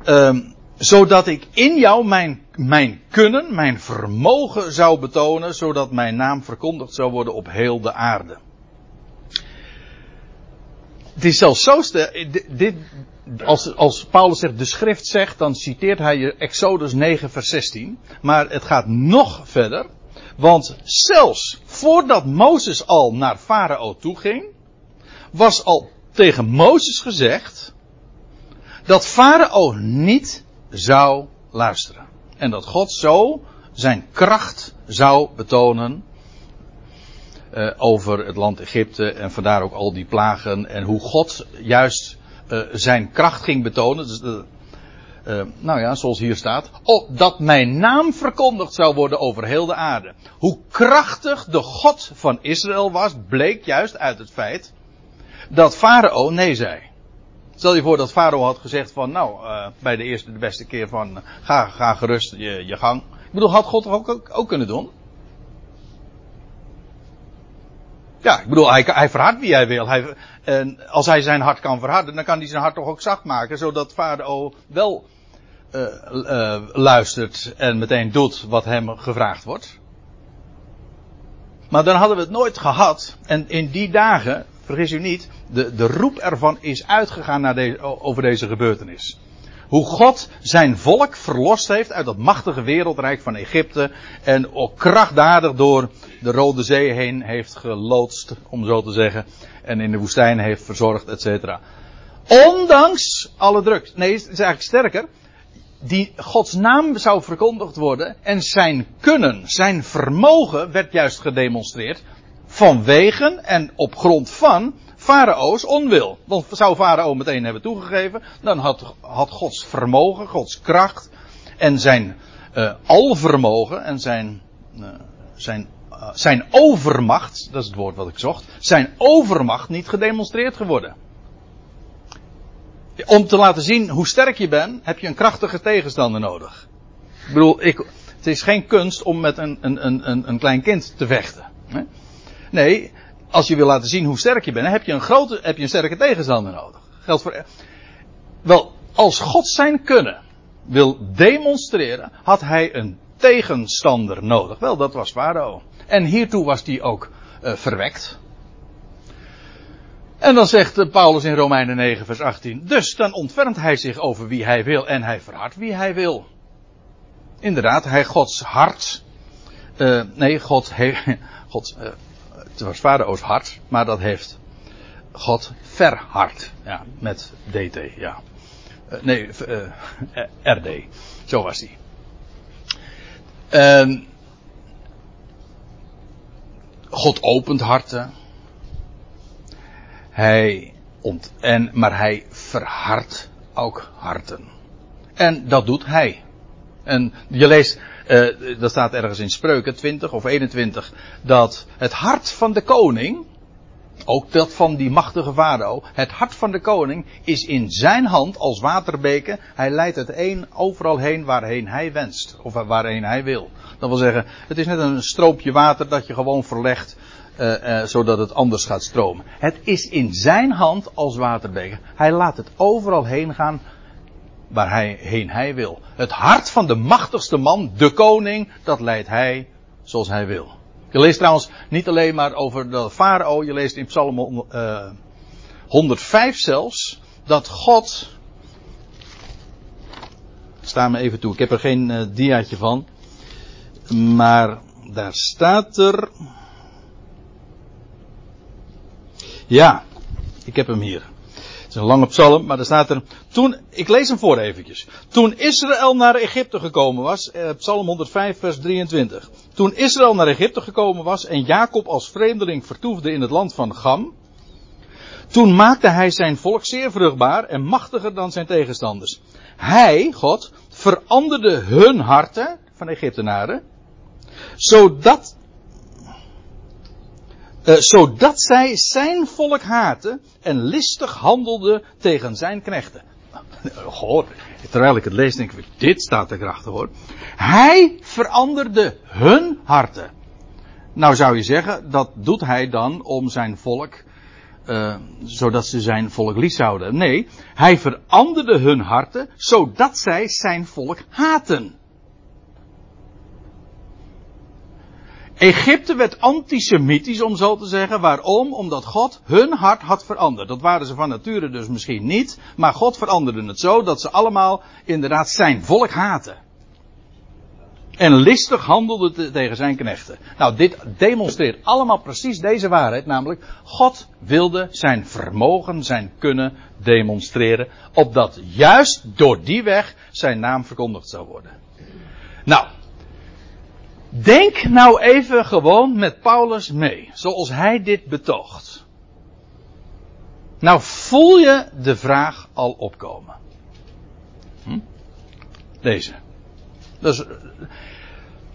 um, zodat ik in jou mijn, mijn kunnen, mijn vermogen zou betonen, zodat mijn naam verkondigd zou worden op heel de aarde. Het is zelfs zo sterk, dit, als, als Paulus zegt, de schrift zegt, dan citeert hij Exodus 9 vers 16. Maar het gaat nog verder. Want zelfs voordat Mozes al naar Farao toe ging, was al tegen Mozes gezegd dat Farao niet zou luisteren. En dat God zo zijn kracht zou betonen uh, over het land Egypte en vandaar ook al die plagen en hoe God juist uh, zijn kracht ging betonen. Dus, uh, nou ja, zoals hier staat. Oh, dat mijn naam verkondigd zou worden over heel de aarde. Hoe krachtig de God van Israël was, bleek juist uit het feit dat Farao nee zei. Stel je voor dat Farao had gezegd van, nou, bij de eerste de beste keer van, ga, ga gerust je, je gang. Ik bedoel, had God toch ook, ook, ook kunnen doen? Ja, ik bedoel, hij, hij verhardt wie hij wil. Hij, en als hij zijn hart kan verharden, dan kan hij zijn hart toch ook zacht maken, zodat Farao wel uh, uh, luistert en meteen doet wat hem gevraagd wordt. Maar dan hadden we het nooit gehad. En in die dagen, vergis u niet, de, de roep ervan is uitgegaan naar deze, over deze gebeurtenis. Hoe God zijn volk verlost heeft uit dat machtige wereldrijk van Egypte. En ook krachtdadig door de Rode Zee heen heeft geloodst, om zo te zeggen. En in de woestijn heeft verzorgd, et cetera. Ondanks alle druk. Nee, het is eigenlijk sterker. Die Gods naam zou verkondigd worden. En zijn kunnen, zijn vermogen werd juist gedemonstreerd. Vanwege en op grond van Farao's onwil. Want zou Farao meteen hebben toegegeven, dan had, had Gods vermogen, Gods kracht en zijn uh, alvermogen en zijn, uh, zijn, uh, zijn overmacht, dat is het woord wat ik zocht, zijn overmacht niet gedemonstreerd geworden. Om te laten zien hoe sterk je bent, heb je een krachtige tegenstander nodig. Ik bedoel, ik, het is geen kunst om met een, een, een, een klein kind te vechten. Nee, als je wil laten zien hoe sterk je bent, heb je een grote, heb je een sterke tegenstander nodig. Geldt voor, wel, als God zijn kunnen wil demonstreren, had hij een tegenstander nodig. Wel, dat was Farao. En hiertoe was hij ook uh, verwekt. En dan zegt Paulus in Romeinen 9, vers 18. Dus dan ontfermt hij zich over wie hij wil en hij verhardt wie hij wil. Inderdaad, hij Gods hart. Uh, nee, God, he, God het was Farao's hart, maar dat heeft God verhard. Ja, met DT, ja. Uh, nee, uh, RD. Zo was hij. Uh, God opent harten. Hij ont en, maar hij verhardt ook harten. En dat doet hij. En je leest uh, dat staat ergens in Spreuken 20 of 21, dat het hart van de koning, ook dat van die machtige farao, het hart van de koning is in zijn hand als waterbeken. Hij leidt het een overal heen waarheen hij wenst, of waarheen hij wil. Dat wil zeggen, het is net een stroopje water dat je gewoon verlegt, uh, uh, zodat het anders gaat stromen. Het is in zijn hand als waterbeken. Hij laat het overal heen gaan waar hij heen hij wil. Het hart van de machtigste man, de koning, dat leidt hij zoals hij wil. Je leest trouwens niet alleen maar over de farao, je leest in Psalm uh, 105 zelfs, dat God, sta me even toe, ik heb er geen uh, diaatje van, maar daar staat er, ja, ik heb hem hier. Het is een lange psalm, maar er staat er. Toen, ik lees hem voor eventjes. Toen Israël naar Egypte gekomen was, eh, psalm 105, vers 23. Toen Israël naar Egypte gekomen was en Jacob als vreemdeling vertoefde in het land van Gam. Toen maakte hij zijn volk zeer vruchtbaar en machtiger dan zijn tegenstanders. Hij, God, veranderde hun harten van Egyptenaren, zodat Uh, zodat zij zijn volk haatten en listig handelden tegen zijn knechten. Goh, terwijl ik het lees denk ik, dit staat er krachtig hoor. Hij veranderde hun harten. Nou zou je zeggen, dat doet hij dan om zijn volk, uh, zodat ze zijn volk lief zouden. Nee, hij veranderde hun harten, zodat zij zijn volk haten. Egypte werd antisemitisch, om zo te zeggen. Waarom? Omdat God hun hart had veranderd. Dat waren ze van nature dus misschien niet. Maar God veranderde het zo dat ze allemaal inderdaad zijn volk haten. En listig handelden tegen zijn knechten. Nou, dit demonstreert allemaal precies deze waarheid. Namelijk, God wilde zijn vermogen, zijn kunnen demonstreren. Opdat juist door die weg zijn naam verkondigd zou worden. Nou, Denk nou even gewoon met Paulus mee, zoals hij dit betoogt. Nou voel je de vraag al opkomen. Hm? Deze. Dus,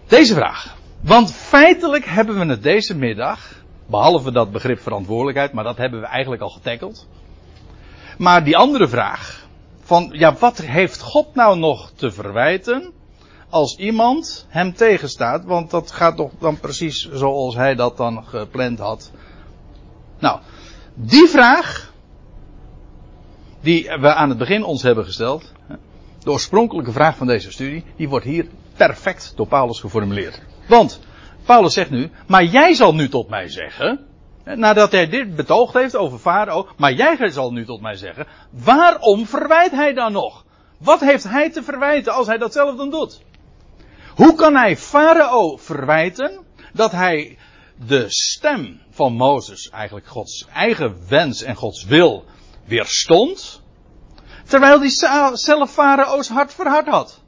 deze vraag. Want feitelijk hebben we het deze middag, behalve dat begrip verantwoordelijkheid, maar dat hebben we eigenlijk al getackeld. Maar die andere vraag, van ja, wat heeft God nou nog te verwijten? Als iemand hem tegenstaat, want dat gaat toch dan precies zoals hij dat dan gepland had. Nou, die vraag, die we aan het begin ons hebben gesteld, de oorspronkelijke vraag van deze studie, die wordt hier perfect door Paulus geformuleerd. Want Paulus zegt nu, maar jij zal nu tot mij zeggen, nadat hij dit betoogd heeft over Farao, maar jij zal nu tot mij zeggen, waarom verwijt hij dan nog? Wat heeft hij te verwijten als hij dat zelf dan doet? Hoe kan hij Farao verwijten dat hij de stem van Mozes, eigenlijk Gods eigen wens en Gods wil, weerstond, terwijl hij zelf Farao's hart verhard had?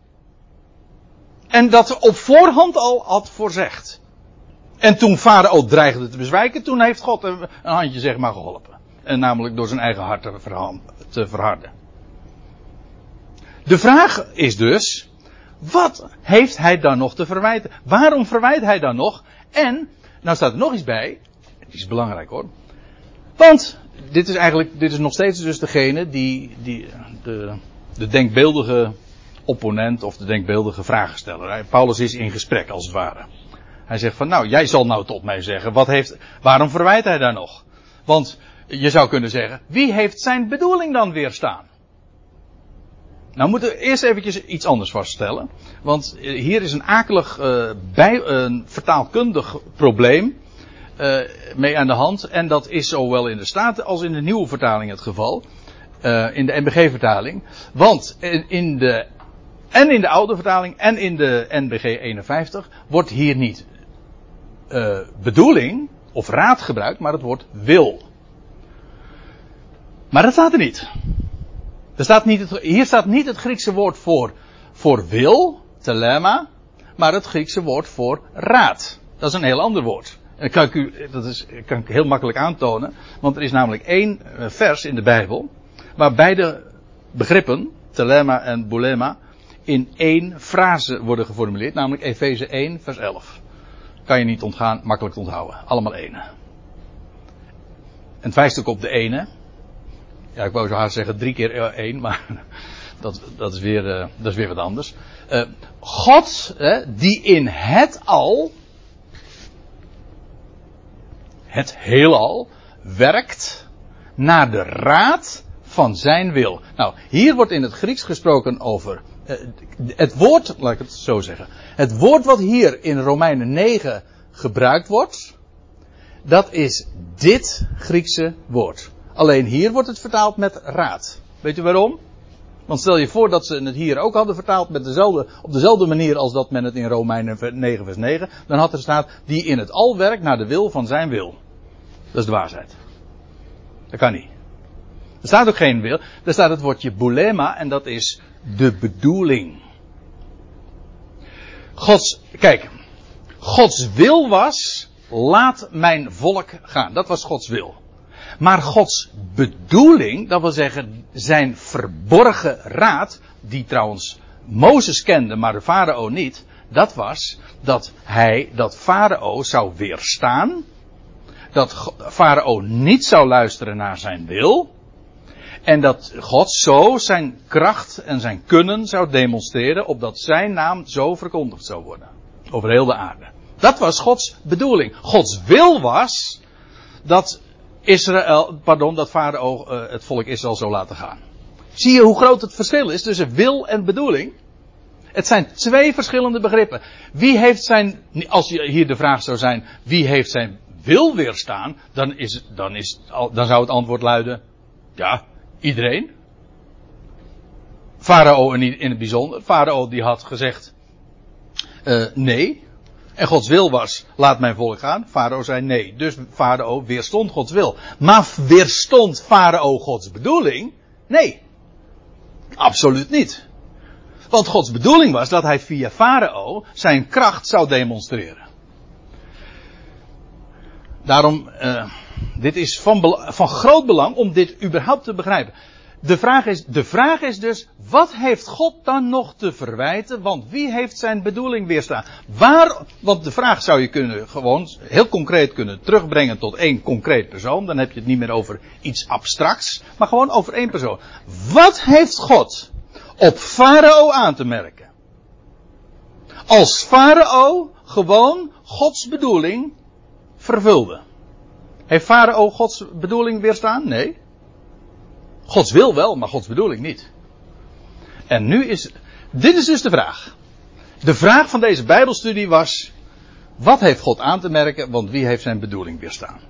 En dat op voorhand al had voorzegd. En toen Farao dreigde te bezwijken, toen heeft God een handje zeg maar geholpen. En namelijk door zijn eigen hart te verharden. De vraag is dus, wat heeft hij dan nog te verwijten? Waarom verwijt hij dan nog? En, nou staat er nog iets bij. Het is belangrijk hoor. Want, dit is eigenlijk, dit is nog steeds dus degene die, die de, de denkbeeldige opponent of de denkbeeldige vragensteller. Paulus is in gesprek als het ware. Hij zegt van, nou, jij zal nou tot mij zeggen, wat heeft, waarom verwijt hij daar nog? Want je zou kunnen zeggen, wie heeft zijn bedoeling dan weerstaan? Nou moeten we eerst eventjes iets anders vaststellen. Want eh, hier is een akelig uh, bij, een vertaalkundig probleem uh, mee aan de hand. En dat is zowel in de Staten als in de nieuwe vertaling het geval. In de NBG-vertaling. Want in de, en in de oude vertaling en in de NBG 51 wordt hier niet bedoeling of raad gebruikt, maar het woord wil. Maar dat staat er niet. Er staat niet het, hier staat niet het Griekse woord voor, voor wil, telema, maar het Griekse woord voor raad. Dat is een heel ander woord. En kan ik u, dat is, kan ik heel makkelijk aantonen, want er is namelijk één eh, vers in de Bijbel, waar beide begrippen, telema en boulema, in één frase worden geformuleerd, namelijk Efeze 1, vers 11. Kan je niet ontgaan, makkelijk te onthouden. Allemaal één. En het wijst op de ene, ja, ik wou zo haast zeggen drie keer één, maar dat, dat, is, weer, uh, dat is weer wat anders. Uh, God, die in het al, het heelal, werkt naar de raad van zijn wil. Nou, hier wordt in het Grieks gesproken over het woord, laat ik het zo zeggen. Het woord wat hier in Romeinen 9 gebruikt wordt, dat is dit Griekse woord. Alleen hier wordt het vertaald met raad. Weet u waarom? Want stel je voor dat ze het hier ook hadden vertaald met dezelfde, op dezelfde manier als dat men het in Romeinen 9 vers 9. Dan had er staat, die in het al werkt naar de wil van zijn wil. Dat is de waarheid. Dat kan niet. Er staat ook geen wil. Er staat het woordje boulema en dat is de bedoeling. Gods, kijk. Gods wil was, laat mijn volk gaan. Dat was Gods wil. Maar Gods bedoeling, dat wil zeggen zijn verborgen raad, die trouwens Mozes kende, maar de farao niet, dat was dat hij, dat farao zou weerstaan, dat Farao niet zou luisteren naar zijn wil. En dat God zo zijn kracht en zijn kunnen zou demonstreren, opdat zijn naam zo verkondigd zou worden. Over heel de aarde. Dat was Gods bedoeling. Gods wil was dat Israël, pardon, dat Farao uh, het volk Israël zou laten gaan. Zie je hoe groot het verschil is tussen wil en bedoeling? Het zijn twee verschillende begrippen. Wie heeft zijn, als hier de vraag zou zijn, wie heeft zijn wil weerstaan, dan, is, dan, is, dan zou het antwoord luiden, ja, iedereen. Farao in, het bijzonder. Farao die had gezegd, uh, nee. En Gods wil was, laat mijn volk gaan. Farao zei nee. Dus Farao weerstond Gods wil. Maar weerstond Farao Gods bedoeling? Nee. Absoluut niet. Want Gods bedoeling was dat hij via Farao zijn kracht zou demonstreren. Daarom, uh, dit is van, van groot belang om dit überhaupt te begrijpen. De vraag, is, de vraag is dus, wat heeft God dan nog te verwijten? Want wie heeft zijn bedoeling weerstaan? Waar, want de vraag zou je kunnen gewoon heel concreet kunnen terugbrengen tot één concreet persoon. Dan heb je het niet meer over iets abstracts, maar gewoon over één persoon. Wat heeft God op Farao aan te merken? Als Farao gewoon Gods bedoeling vervulde. Heeft Farao Gods bedoeling weerstaan? Nee. Gods wil wel, maar Gods bedoeling niet. En nu is, dit is dus de vraag. De vraag van deze Bijbelstudie was, wat heeft God aan te merken, want wie heeft zijn bedoeling weerstaan?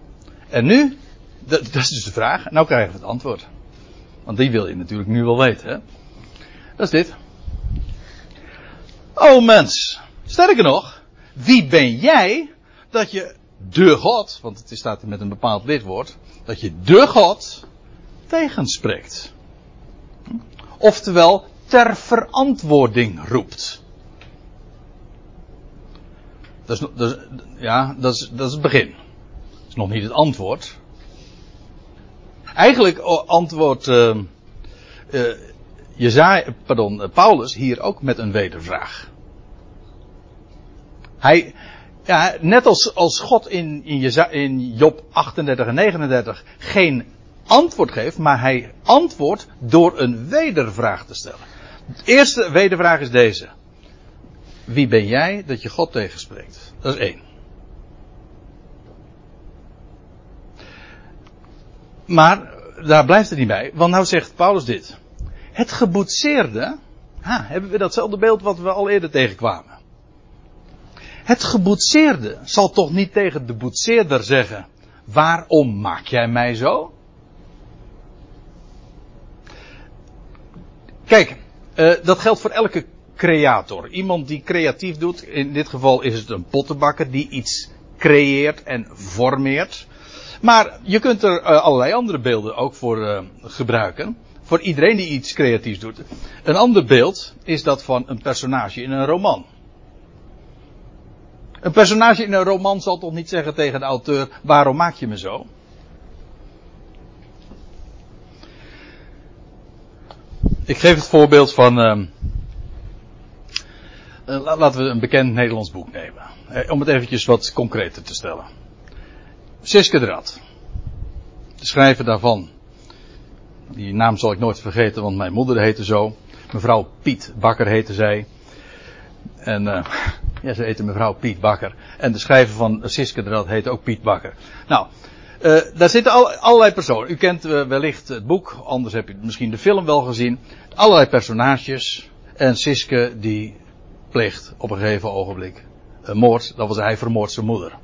En nu, dat, dat is dus de vraag, nou krijgen we het antwoord. Want die wil je natuurlijk nu wel weten, hè? Dat is dit. Oh mens, sterker nog, wie ben jij dat je de God, want het staat met een bepaald lidwoord, dat je de God tegenspreekt. Oftewel ter verantwoording roept. Dat is, dat ja, dat is, dat is het begin. Dat is nog niet het antwoord. Eigenlijk antwoordt uh, uh, Jezaja, pardon, Paulus hier ook met een wedervraag. Hij, ja, net als, als God in, in, in Job 38 en 39 geen antwoord geeft, maar hij antwoordt door een wedervraag te stellen. De eerste wedervraag is deze. Wie ben jij dat je God tegenspreekt? Dat is één. Maar daar blijft het niet bij, want nou zegt Paulus dit. Het geboetseerde, ha, hebben we datzelfde beeld wat we al eerder tegenkwamen. Het geboetseerde zal toch niet tegen de boetseerder zeggen: Waarom maak jij mij zo? Kijk, uh, dat geldt voor elke creator. Iemand die creatief doet, in dit geval is het een pottenbakker die iets creëert en formeert. Maar je kunt er uh, allerlei andere beelden ook voor uh, gebruiken. Voor iedereen die iets creatiefs doet. Een ander beeld is dat van een personage in een roman. Een personage in een roman zal toch niet zeggen tegen de auteur: waarom maak je me zo? Ik geef het voorbeeld van. Uh, laten we een bekend Nederlands boek nemen. Uh, om het eventjes wat concreter te stellen. Siske de. De schrijver daarvan. Die naam zal ik nooit vergeten, want mijn moeder heette zo. Mevrouw Piet Bakker heette zij. En uh, ja, ze heette mevrouw Piet Bakker. En de schrijver van Siske de heette ook Piet Bakker. Nou, uh, daar zitten al, allerlei personen. U kent uh, wellicht het boek, anders heb je misschien de film wel gezien. Allerlei personages. En Siske die pleegt op een gegeven ogenblik een moord. Dat was hij vermoord zijn moeder.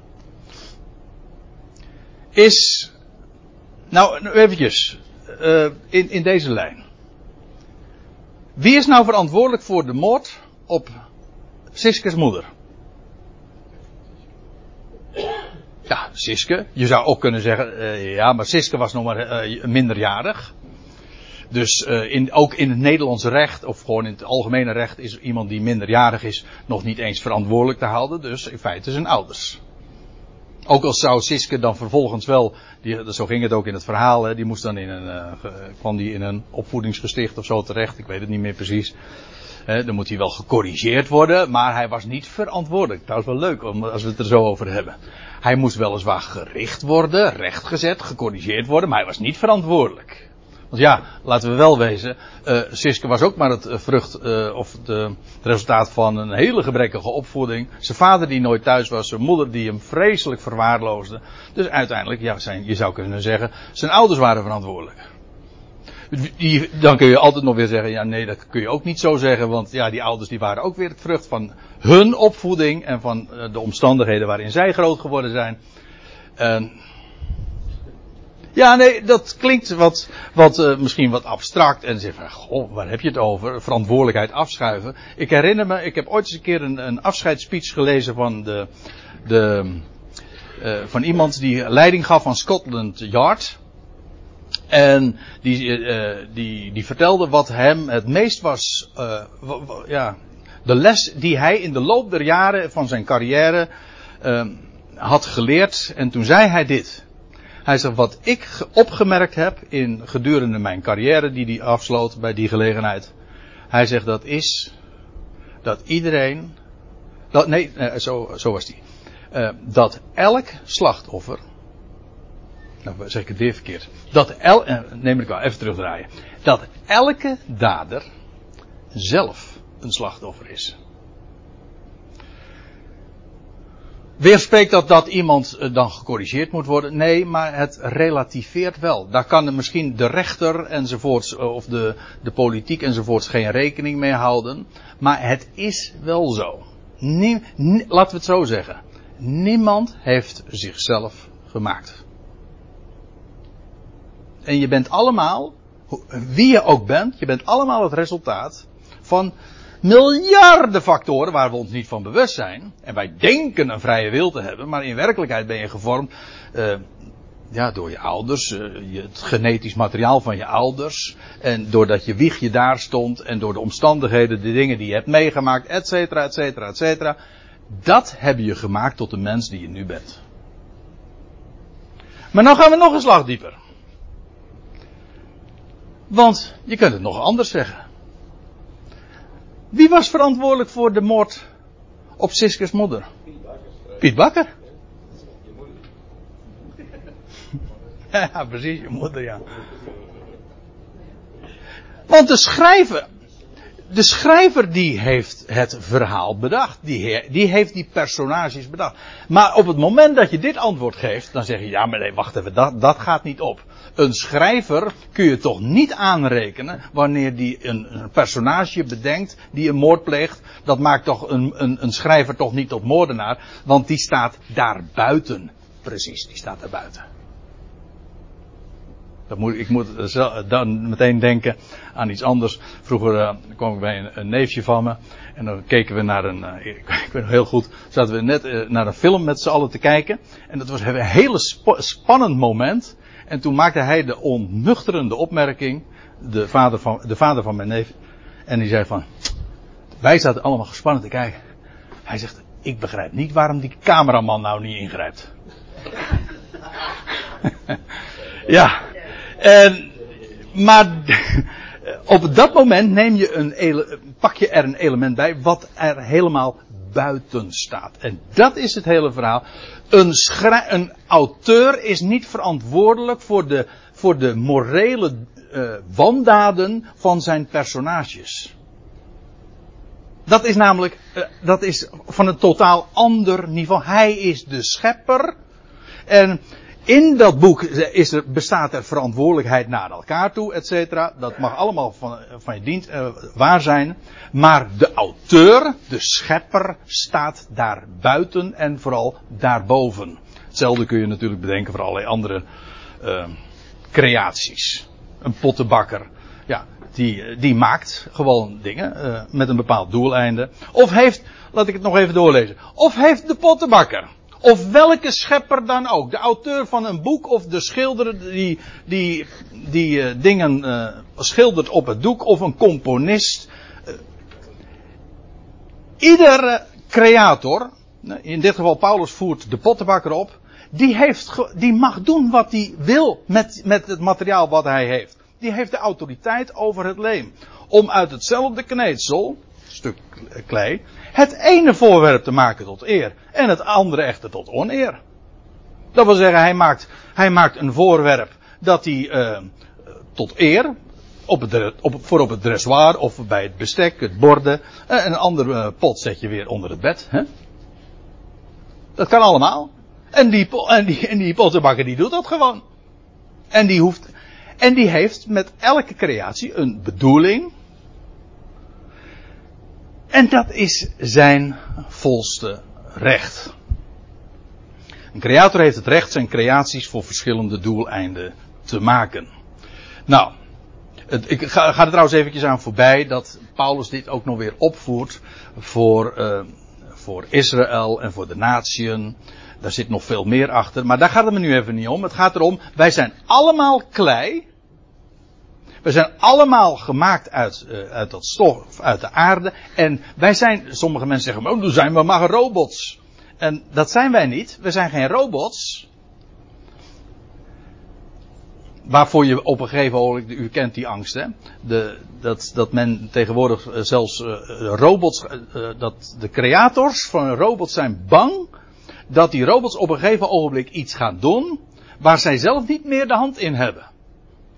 Is, nou eventjes, uh, in, in deze lijn. Wie is nou verantwoordelijk voor de moord op Siskes moeder? Ja, Siske. Je zou ook kunnen zeggen, uh, ja, maar Siske was nog maar uh, minderjarig. Dus uh, in, ook in het Nederlandse recht, of gewoon in het algemene recht, is iemand die minderjarig is nog niet eens verantwoordelijk te houden. Dus in feite zijn ouders. Ook al zou Siske dan vervolgens wel, die, zo ging het ook in het verhaal, die moest dan in een, kwam die in een opvoedingsgesticht of zo terecht, ik weet het niet meer precies. Dan moet hij wel gecorrigeerd worden, maar hij was niet verantwoordelijk. Dat is wel leuk als we het er zo over hebben. Hij moest weliswaar gericht worden, rechtgezet, gecorrigeerd worden, maar hij was niet verantwoordelijk. Want ja, laten we wel wezen, uh, Siske was ook maar het uh, vrucht uh, of de, het resultaat van een hele gebrekkige opvoeding. Zijn vader die nooit thuis was, zijn moeder die hem vreselijk verwaarloosde. Dus uiteindelijk, ja, je zou kunnen zeggen, zijn ouders waren verantwoordelijk. Dan kun je altijd nog weer zeggen, ja nee, dat kun je ook niet zo zeggen, want ja, die ouders die waren ook weer het vrucht van hun opvoeding en van de omstandigheden waarin zij groot geworden zijn. Ja, nee, dat klinkt wat, wat uh, misschien wat abstract. En zeg van, goh, waar heb je het over? Verantwoordelijkheid afschuiven. Ik herinner me, ik heb ooit eens een keer een, een afscheidsspeech gelezen van de, de, uh, van iemand die leiding gaf van Scotland Yard. En die, uh, die, die vertelde wat hem het meest was, ja, de les die hij in de loop der jaren van zijn carrière had geleerd. En toen zei hij dit. Hij zegt, wat ik opgemerkt heb in gedurende mijn carrière die hij afsloot bij die gelegenheid. Hij zegt, dat is dat iedereen, dat, nee, zo, zo was hij. Uh, dat elk slachtoffer, nou zeg ik het weer verkeerd, dat el, uh, neem ik wel even terugdraaien, dat elke dader zelf een slachtoffer is. Weerspreekt dat dat iemand eh, dan gecorrigeerd moet worden? Nee, maar het relativeert wel. Daar kan misschien de rechter enzovoorts, eh, of de, de politiek enzovoorts geen rekening mee houden. Maar het is wel zo. Laten we het zo zeggen. Niemand heeft zichzelf gemaakt. En je bent allemaal, wie je ook bent, je bent allemaal het resultaat van miljarden factoren waar we ons niet van bewust zijn. En wij denken een vrije wil te hebben, maar in werkelijkheid ben je gevormd uh, ja, door je ouders, uh, het genetisch materiaal van je ouders. En doordat je wiegje daar stond en door de omstandigheden, de dingen die je hebt meegemaakt, et cetera, et cetera, et cetera. Dat heb je gemaakt tot de mens die je nu bent. Maar nou gaan we nog een slag dieper. Want je kunt het nog anders zeggen. Wie was verantwoordelijk voor de moord op Siskes moeder? Piet Bakker. Ja, precies, je moeder, ja. Want de schrijver, de schrijver die heeft het verhaal bedacht. Die, die heeft die personages bedacht. Maar op het moment dat je dit antwoord geeft, dan zeg je, ja maar nee, wacht even, dat, dat gaat niet op. Een schrijver kun je toch niet aanrekenen wanneer die een, een personage bedenkt die een moord pleegt. Dat maakt toch een, een, een schrijver toch niet tot moordenaar, want die staat daar buiten. Precies, die staat daar buiten. Dat moet, ik moet dan meteen denken aan iets anders. Vroeger uh, kwam ik bij een, neefje van me. En dan keken we naar een. Uh, ik, weet nog heel goed. Zaten we net uh, naar een film met z'n allen te kijken. En dat was een hele sp spannend moment. En toen maakte hij de onnuchterende opmerking, de vader van, de vader van mijn neef. En die zei van, wij zaten allemaal gespannen te kijken. Hij zegt, ik begrijp niet waarom die cameraman nou niet ingrijpt. ja. En, maar op dat moment neem je een, pak je er een element bij wat er helemaal buiten staat. En dat is het hele verhaal. Een, een auteur is niet verantwoordelijk voor de, voor de morele uh, wandaden van zijn personages. Dat is namelijk, uh, dat is van een totaal ander niveau. Hij is de schepper. En in dat boek is er, bestaat er verantwoordelijkheid naar elkaar toe, et cetera. Dat mag allemaal van, van je dienst uh, waar zijn. Maar de auteur, de schepper, staat daar buiten en vooral daarboven. Hetzelfde kun je natuurlijk bedenken voor allerlei andere uh, creaties. Een pottenbakker. Ja, die, die maakt gewoon dingen uh, met een bepaald doeleinde. Of heeft, laat ik het nog even doorlezen. Of heeft de pottenbakker of welke schepper dan ook. De auteur van een boek of de schilder die, die, die uh, dingen uh, schildert op het doek. Of een componist. Uh, iedere creator. In dit geval Paulus voert de pottenbakker op. Die, heeft, die mag doen wat hij wil met, met het materiaal wat hij heeft. Die heeft de autoriteit over het leem. Om uit hetzelfde kneedsel stuk klei, het ene voorwerp te maken tot eer en het andere echter tot oneer. Dat wil zeggen, hij maakt, hij maakt een voorwerp dat hij uh, tot eer, op het, op, voor op het dressoir of bij het bestek, het borden, en een andere pot zet je weer onder het bed. Hè? Dat kan allemaal. En die, en die, en die pottenbakker die doet dat gewoon. En die hoeft, en die heeft met elke creatie een bedoeling. En dat is zijn volste recht. Een creator heeft het recht zijn creaties voor verschillende doeleinden te maken. Nou, ik ga, ga, er trouwens eventjes aan voorbij dat Paulus dit ook nog weer opvoert voor, uh, voor Israël en voor de natieën. Daar zit nog veel meer achter, maar daar gaat het me nu even niet om. Het gaat erom, wij zijn allemaal klei. We zijn allemaal gemaakt uit, uh, uit dat stof, uit de aarde. En wij zijn, sommige mensen zeggen, oh, dan zijn we maar robots. En dat zijn wij niet. We zijn geen robots. Waarvoor je op een gegeven moment, u kent die angst, hè? De, dat, dat men tegenwoordig zelfs uh, robots, dat de creators van een robot zijn bang dat die robots op een gegeven ogenblik iets gaan doen waar zij zelf niet meer de hand in hebben.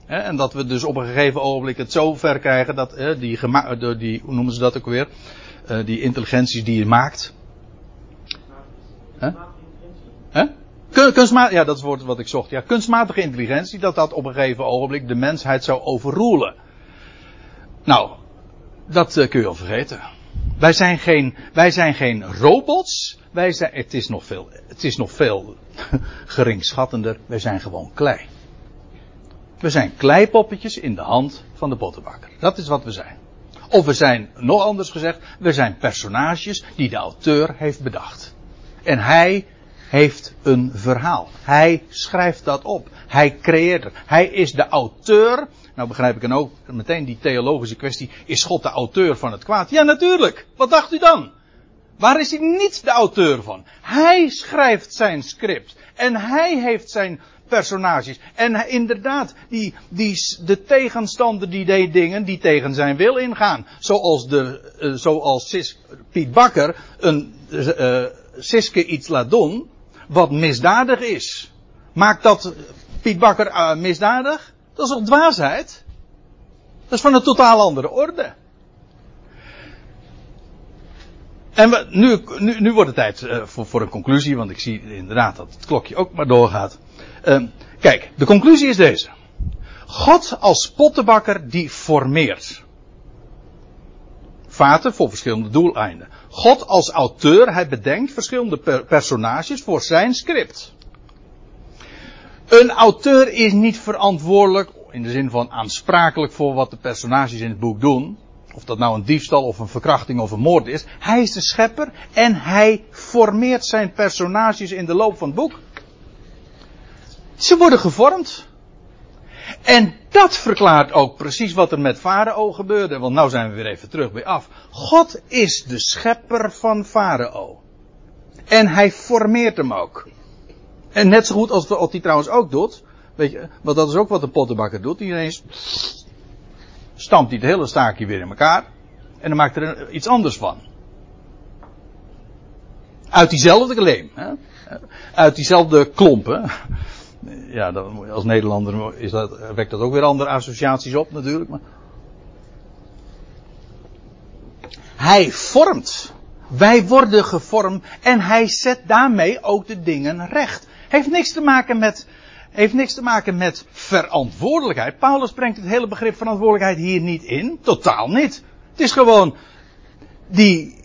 En dat we dus op een gegeven ogenblik het zo ver krijgen dat die, die, die, hoe noemen ze dat ook weer? Uh, die intelligenties die je maakt. Hè? Huh? Kunstmatig, ja, dat is het woord wat ik zocht. Ja, kunstmatige intelligentie, dat dat op een gegeven ogenblik de mensheid zou overroelen. Nou, dat uh, kun je wel vergeten. Wij zijn geen, wij zijn geen robots. Wij zijn, het is nog veel, het is nog veel geringschattender. Wij zijn gewoon klei. We zijn kleipoppetjes in de hand van de pottenbakker. Dat is wat we zijn. Of we zijn, nog anders gezegd, we zijn personages die de auteur heeft bedacht. En hij heeft een verhaal. Hij schrijft dat op. Hij creëert het. Hij is de auteur. Nou begrijp ik dan ook meteen die theologische kwestie. Is God de auteur van het kwaad? Ja, natuurlijk. Wat dacht u dan? Waar is hij niet de auteur van? Hij schrijft zijn script. En hij heeft zijn personages. En inderdaad, die, die, de tegenstander die deed dingen die tegen zijn wil ingaan. Zoals, de, uh, zoals Sis, Piet Bakker een uh, Siske iets laat doen wat misdadig is. Maakt dat Piet Bakker uh, misdadig? Dat is toch dwaasheid? Dat is van een totaal andere orde. En nu, nu, nu, wordt het tijd uh, voor, voor, een conclusie, want ik zie inderdaad dat het klokje ook maar doorgaat. Uh, kijk, de conclusie is deze. God als pottenbakker die formeert. Vaten voor verschillende doeleinden. God als auteur, hij bedenkt verschillende per personages voor zijn script. Een auteur is niet verantwoordelijk, in de zin van aansprakelijk voor wat de personages in het boek doen. Of dat nou een diefstal of een verkrachting of een moord is. Hij is de schepper en hij formeert zijn personages in de loop van het boek. Ze worden gevormd. En dat verklaart ook precies wat er met Farao gebeurde. Want nou zijn we weer even terug bij af. God is de schepper van Farao. En hij formeert hem ook. En net zo goed als wat hij trouwens ook doet. Weet je, want dat is ook wat de pottenbakker doet. Die ineens stampt hij het hele staakje weer in elkaar. En dan maakt er iets anders van. Uit diezelfde leem. Hè? Uit diezelfde klompen ja, als Nederlander is dat, wekt dat ook weer andere associaties op natuurlijk. Maar... Hij vormt. Wij worden gevormd en hij zet daarmee ook de dingen recht. Heeft niks te maken met, heeft niks te maken met verantwoordelijkheid. Paulus brengt het hele begrip verantwoordelijkheid hier niet in. Totaal niet. Het is gewoon die,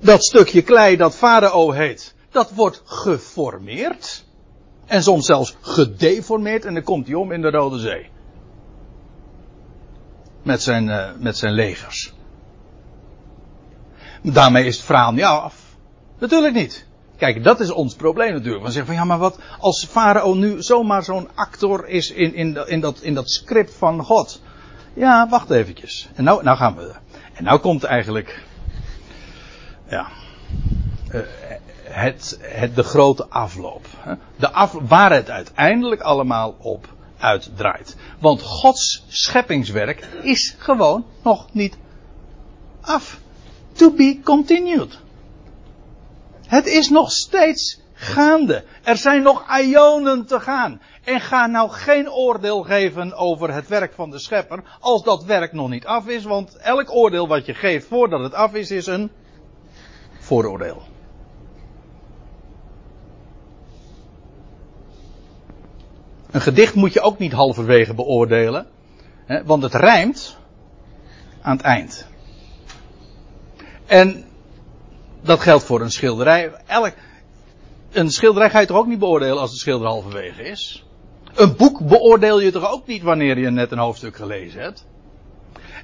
dat stukje klei dat Farao heet. Dat wordt geformeerd. En soms zelfs gedeformeerd en dan komt hij om in de Rode Zee. Met zijn, uh, met zijn legers. Daarmee is het verhaal niet af. Natuurlijk niet. Kijk, dat is ons probleem natuurlijk. We zeggen van ja, maar wat als Farao nu zomaar zo'n actor is in, in, in, dat, in dat script van God. Ja, wacht eventjes. En nou, nou gaan we. En nou komt eigenlijk. Ja. Uh, het, het, de grote afloop. De af, waar het uiteindelijk allemaal op uitdraait. Want Gods scheppingswerk is gewoon nog niet af. to be continued. Het is nog steeds gaande. Er zijn nog ionen te gaan. En ga nou geen oordeel geven over het werk van de schepper als dat werk nog niet af is. Want elk oordeel wat je geeft voordat het af is, is een vooroordeel. Een gedicht moet je ook niet halverwege beoordelen. Hè, want het rijmt aan het eind. En dat geldt voor een schilderij. Elk, een schilderij ga je toch ook niet beoordelen als de schilder halverwege is? Een boek beoordeel je toch ook niet wanneer je net een hoofdstuk gelezen hebt?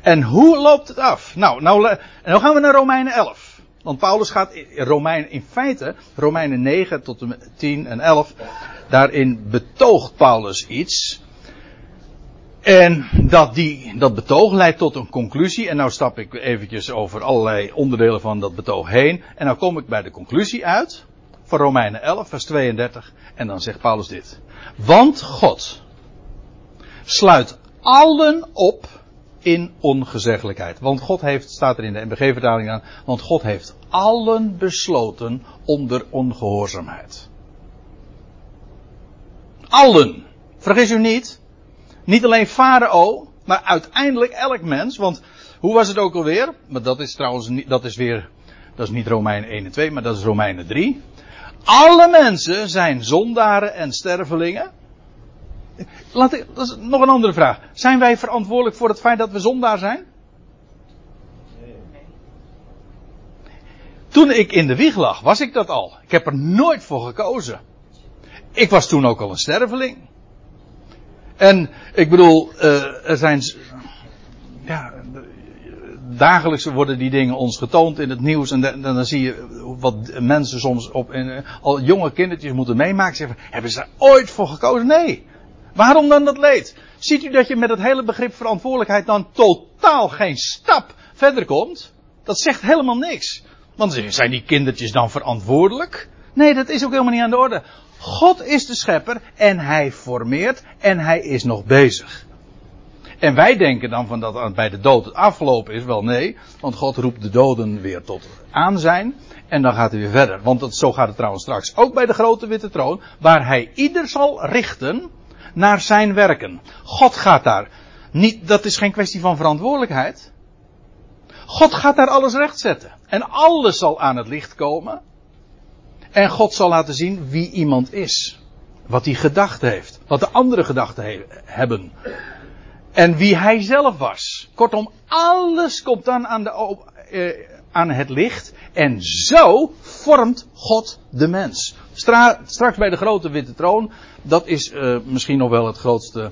En hoe loopt het af? Nou, nou, en dan gaan we naar Romeinen 11. Want Paulus gaat in Romeinen, in feite, Romeinen 9 tot 10 en 11, daarin betoogt Paulus iets. En dat, die, dat betoog leidt tot een conclusie. En nou stap ik eventjes over allerlei onderdelen van dat betoog heen. En nou kom ik bij de conclusie uit. Van Romeinen 11, vers 32. En dan zegt Paulus dit. Want God sluit allen op in ongezeggelijkheid. Want God heeft, staat er in de MBG-vertaling aan, want God heeft allen besloten onder ongehoorzaamheid. Allen. Vergis u niet. Niet alleen Farao, maar uiteindelijk elk mens. Want hoe was het ook alweer? Maar dat is trouwens niet, dat is weer, dat is niet Romeinen 1 en 2, maar dat is Romeinen 3. Alle mensen zijn zondaren en stervelingen. Laat ik, dat is nog een andere vraag. Zijn wij verantwoordelijk voor het feit dat we zondaar zijn? Toen ik in de wieg lag, was ik dat al. Ik heb er nooit voor gekozen. Ik was toen ook al een sterveling. En ik bedoel, uh, er zijn. Ja, dagelijks worden die dingen ons getoond in het nieuws. En dan, dan zie je wat mensen soms op. En, al jonge kindertjes moeten meemaken. Zeggen, hebben ze ooit voor gekozen? Nee. Waarom dan dat leed? Ziet u dat je met het hele begrip verantwoordelijkheid dan totaal geen stap verder komt? Dat zegt helemaal niks. Want zijn die kindertjes dan verantwoordelijk? Nee, dat is ook helemaal niet aan de orde. God is de schepper en hij formeert en hij is nog bezig. En wij denken dan van dat bij de dood het afgelopen is. Wel nee, want God roept de doden weer tot aanzijn. En dan gaat hij weer verder. Want dat, zo gaat het trouwens straks ook bij de grote witte troon. Waar hij ieder zal richten naar zijn werken. God gaat daar. Niet, dat is geen kwestie van verantwoordelijkheid. God gaat daar alles rechtzetten. En alles zal aan het licht komen. En God zal laten zien wie iemand is. Wat hij gedacht heeft. Wat de andere gedachten he hebben. En wie hij zelf was. Kortom, alles komt dan aan, de, eh, aan het licht. En zo vormt God de mens. Stra straks bij de grote witte troon. Dat is uh, misschien nog wel het grootste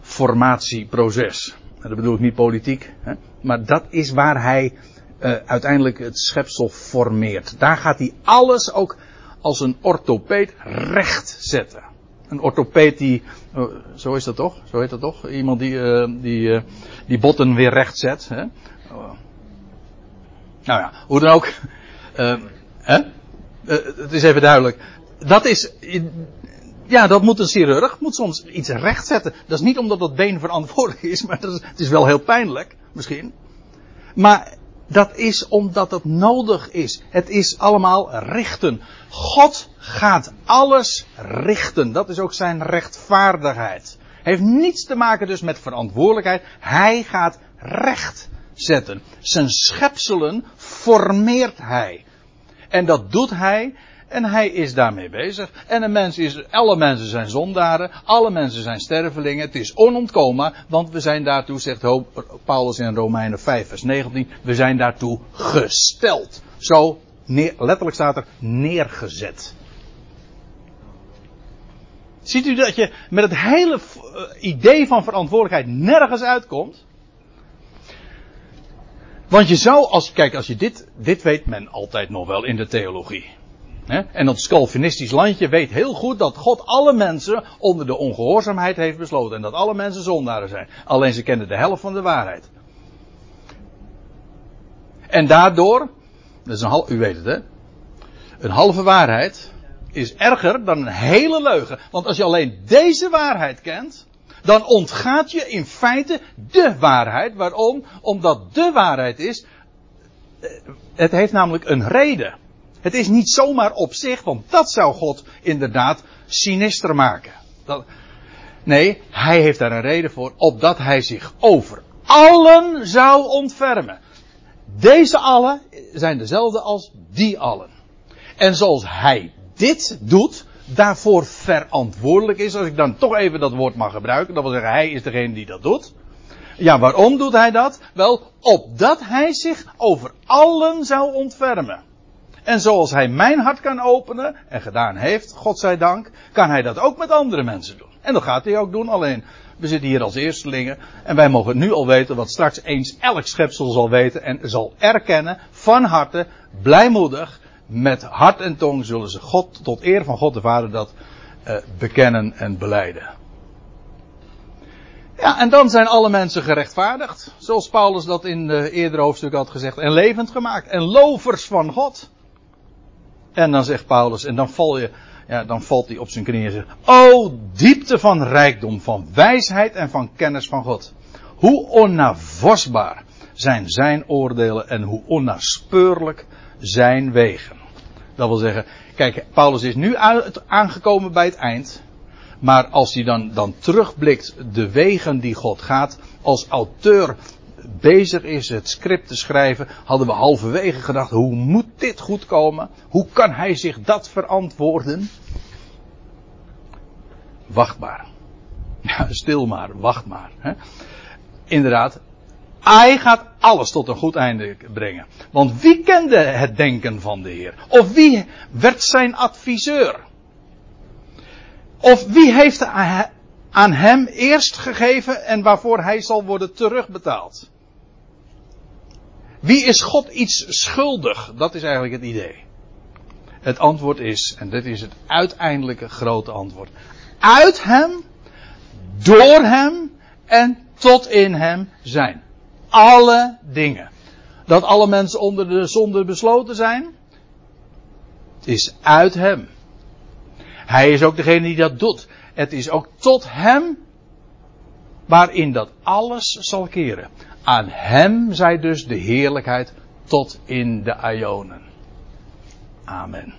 formatieproces. Dat bedoel ik niet politiek. Hè? Maar dat is waar hij uh, uiteindelijk het schepsel formeert. Daar gaat hij alles ook als een orthopeed recht zetten. Een orthopeed die, uh, zo is dat toch? Zo heet dat toch? Iemand die, uh, die, uh, die botten weer recht zet. Hè? Oh. Nou ja, hoe dan ook. hè? het is even duidelijk. Dat is, ja, dat moet een chirurg, moet soms iets recht zetten. Dat is niet omdat dat been verantwoordelijk is, maar dat het is wel heel pijnlijk, misschien. Maar dat is omdat het nodig is. Het is allemaal richten. God gaat alles richten. Dat is ook zijn rechtvaardigheid. Heeft niets te maken dus met verantwoordelijkheid. Hij gaat recht zetten. Zijn schepselen formeert hij. En dat doet hij en hij is daarmee bezig. En een mens is, alle mensen zijn zondaren, alle mensen zijn stervelingen. Het is onontkomen, want we zijn daartoe, zegt Paulus in Romeinen 5, vers 19, we zijn daartoe gesteld. Zo, neer, letterlijk staat er, neergezet. Ziet u dat je met het hele eh, idee van verantwoordelijkheid nergens uitkomt? Want je zou, als, kijk, als je dit, dit weet men altijd nog wel in de theologie. En dat Calvinistisch landje weet heel goed dat God alle mensen onder de ongehoorzaamheid heeft besloten. En dat alle mensen zondaren zijn. Alleen ze kennen de helft van de waarheid. En daardoor, dat is een half, u weet het hè. Een halve waarheid is erger dan een hele leugen. Want als je alleen deze waarheid kent, dan ontgaat je in feite de waarheid. Waarom? Omdat de waarheid is het heeft namelijk een reden. Het is niet zomaar op zich, want dat zou God inderdaad sinister maken. Dat, nee, hij heeft daar een reden voor, opdat hij zich over allen zou ontfermen. Deze allen zijn dezelfde als die allen. En zoals hij dit doet, daarvoor verantwoordelijk is, als ik dan toch even dat woord mag gebruiken, dat wil zeggen, hij is degene die dat doet. Ja, waarom doet hij dat? Wel, opdat hij zich over allen zou ontfermen. En zoals hij mijn hart kan openen, en gedaan heeft, God zij dank, kan hij dat ook met andere mensen doen. En dat gaat hij ook doen, alleen we zitten hier als eerstelingen en wij mogen nu al weten wat straks eens elk schepsel zal weten en zal erkennen van harte, blijmoedig, met hart en tong zullen ze God, tot eer van God de Vader, dat uh, bekennen en beleiden. Ja, en dan zijn alle mensen gerechtvaardigd. Zoals Paulus dat in de eerdere hoofdstuk had gezegd. En levend gemaakt. En lovers van God. En dan zegt Paulus, en dan val je, ja, dan valt hij op zijn knieën en zegt, O diepte van rijkdom, van wijsheid en van kennis van God. Hoe onnavosbaar zijn zijn oordelen en hoe onnaspeurlijk zijn wegen. Dat wil zeggen, kijk, Paulus is nu aangekomen bij het eind. Maar als hij dan, dan terugblikt de wegen die God gaat, als auteur bezig is het script te schrijven, hadden we halverwege gedacht, hoe moet dit goed komen? Hoe kan hij zich dat verantwoorden? Wacht maar. Stil maar, wacht maar. Hè? Inderdaad, hij gaat alles tot een goed einde brengen. Want wie kende het denken van de Heer? Of wie werd zijn adviseur? Of wie heeft aan hem eerst gegeven en waarvoor hij zal worden terugbetaald? Wie is God iets schuldig? Dat is eigenlijk het idee. Het antwoord is, en dit is het uiteindelijke grote antwoord. Uit hem, door hem en tot in hem zijn. Alle dingen. Dat alle mensen onder de zonde besloten zijn, is uit hem. Hij is ook degene die dat doet. Het is ook tot hem waarin dat alles zal keren. Aan hem zij dus de heerlijkheid tot in de Ionen. Amen.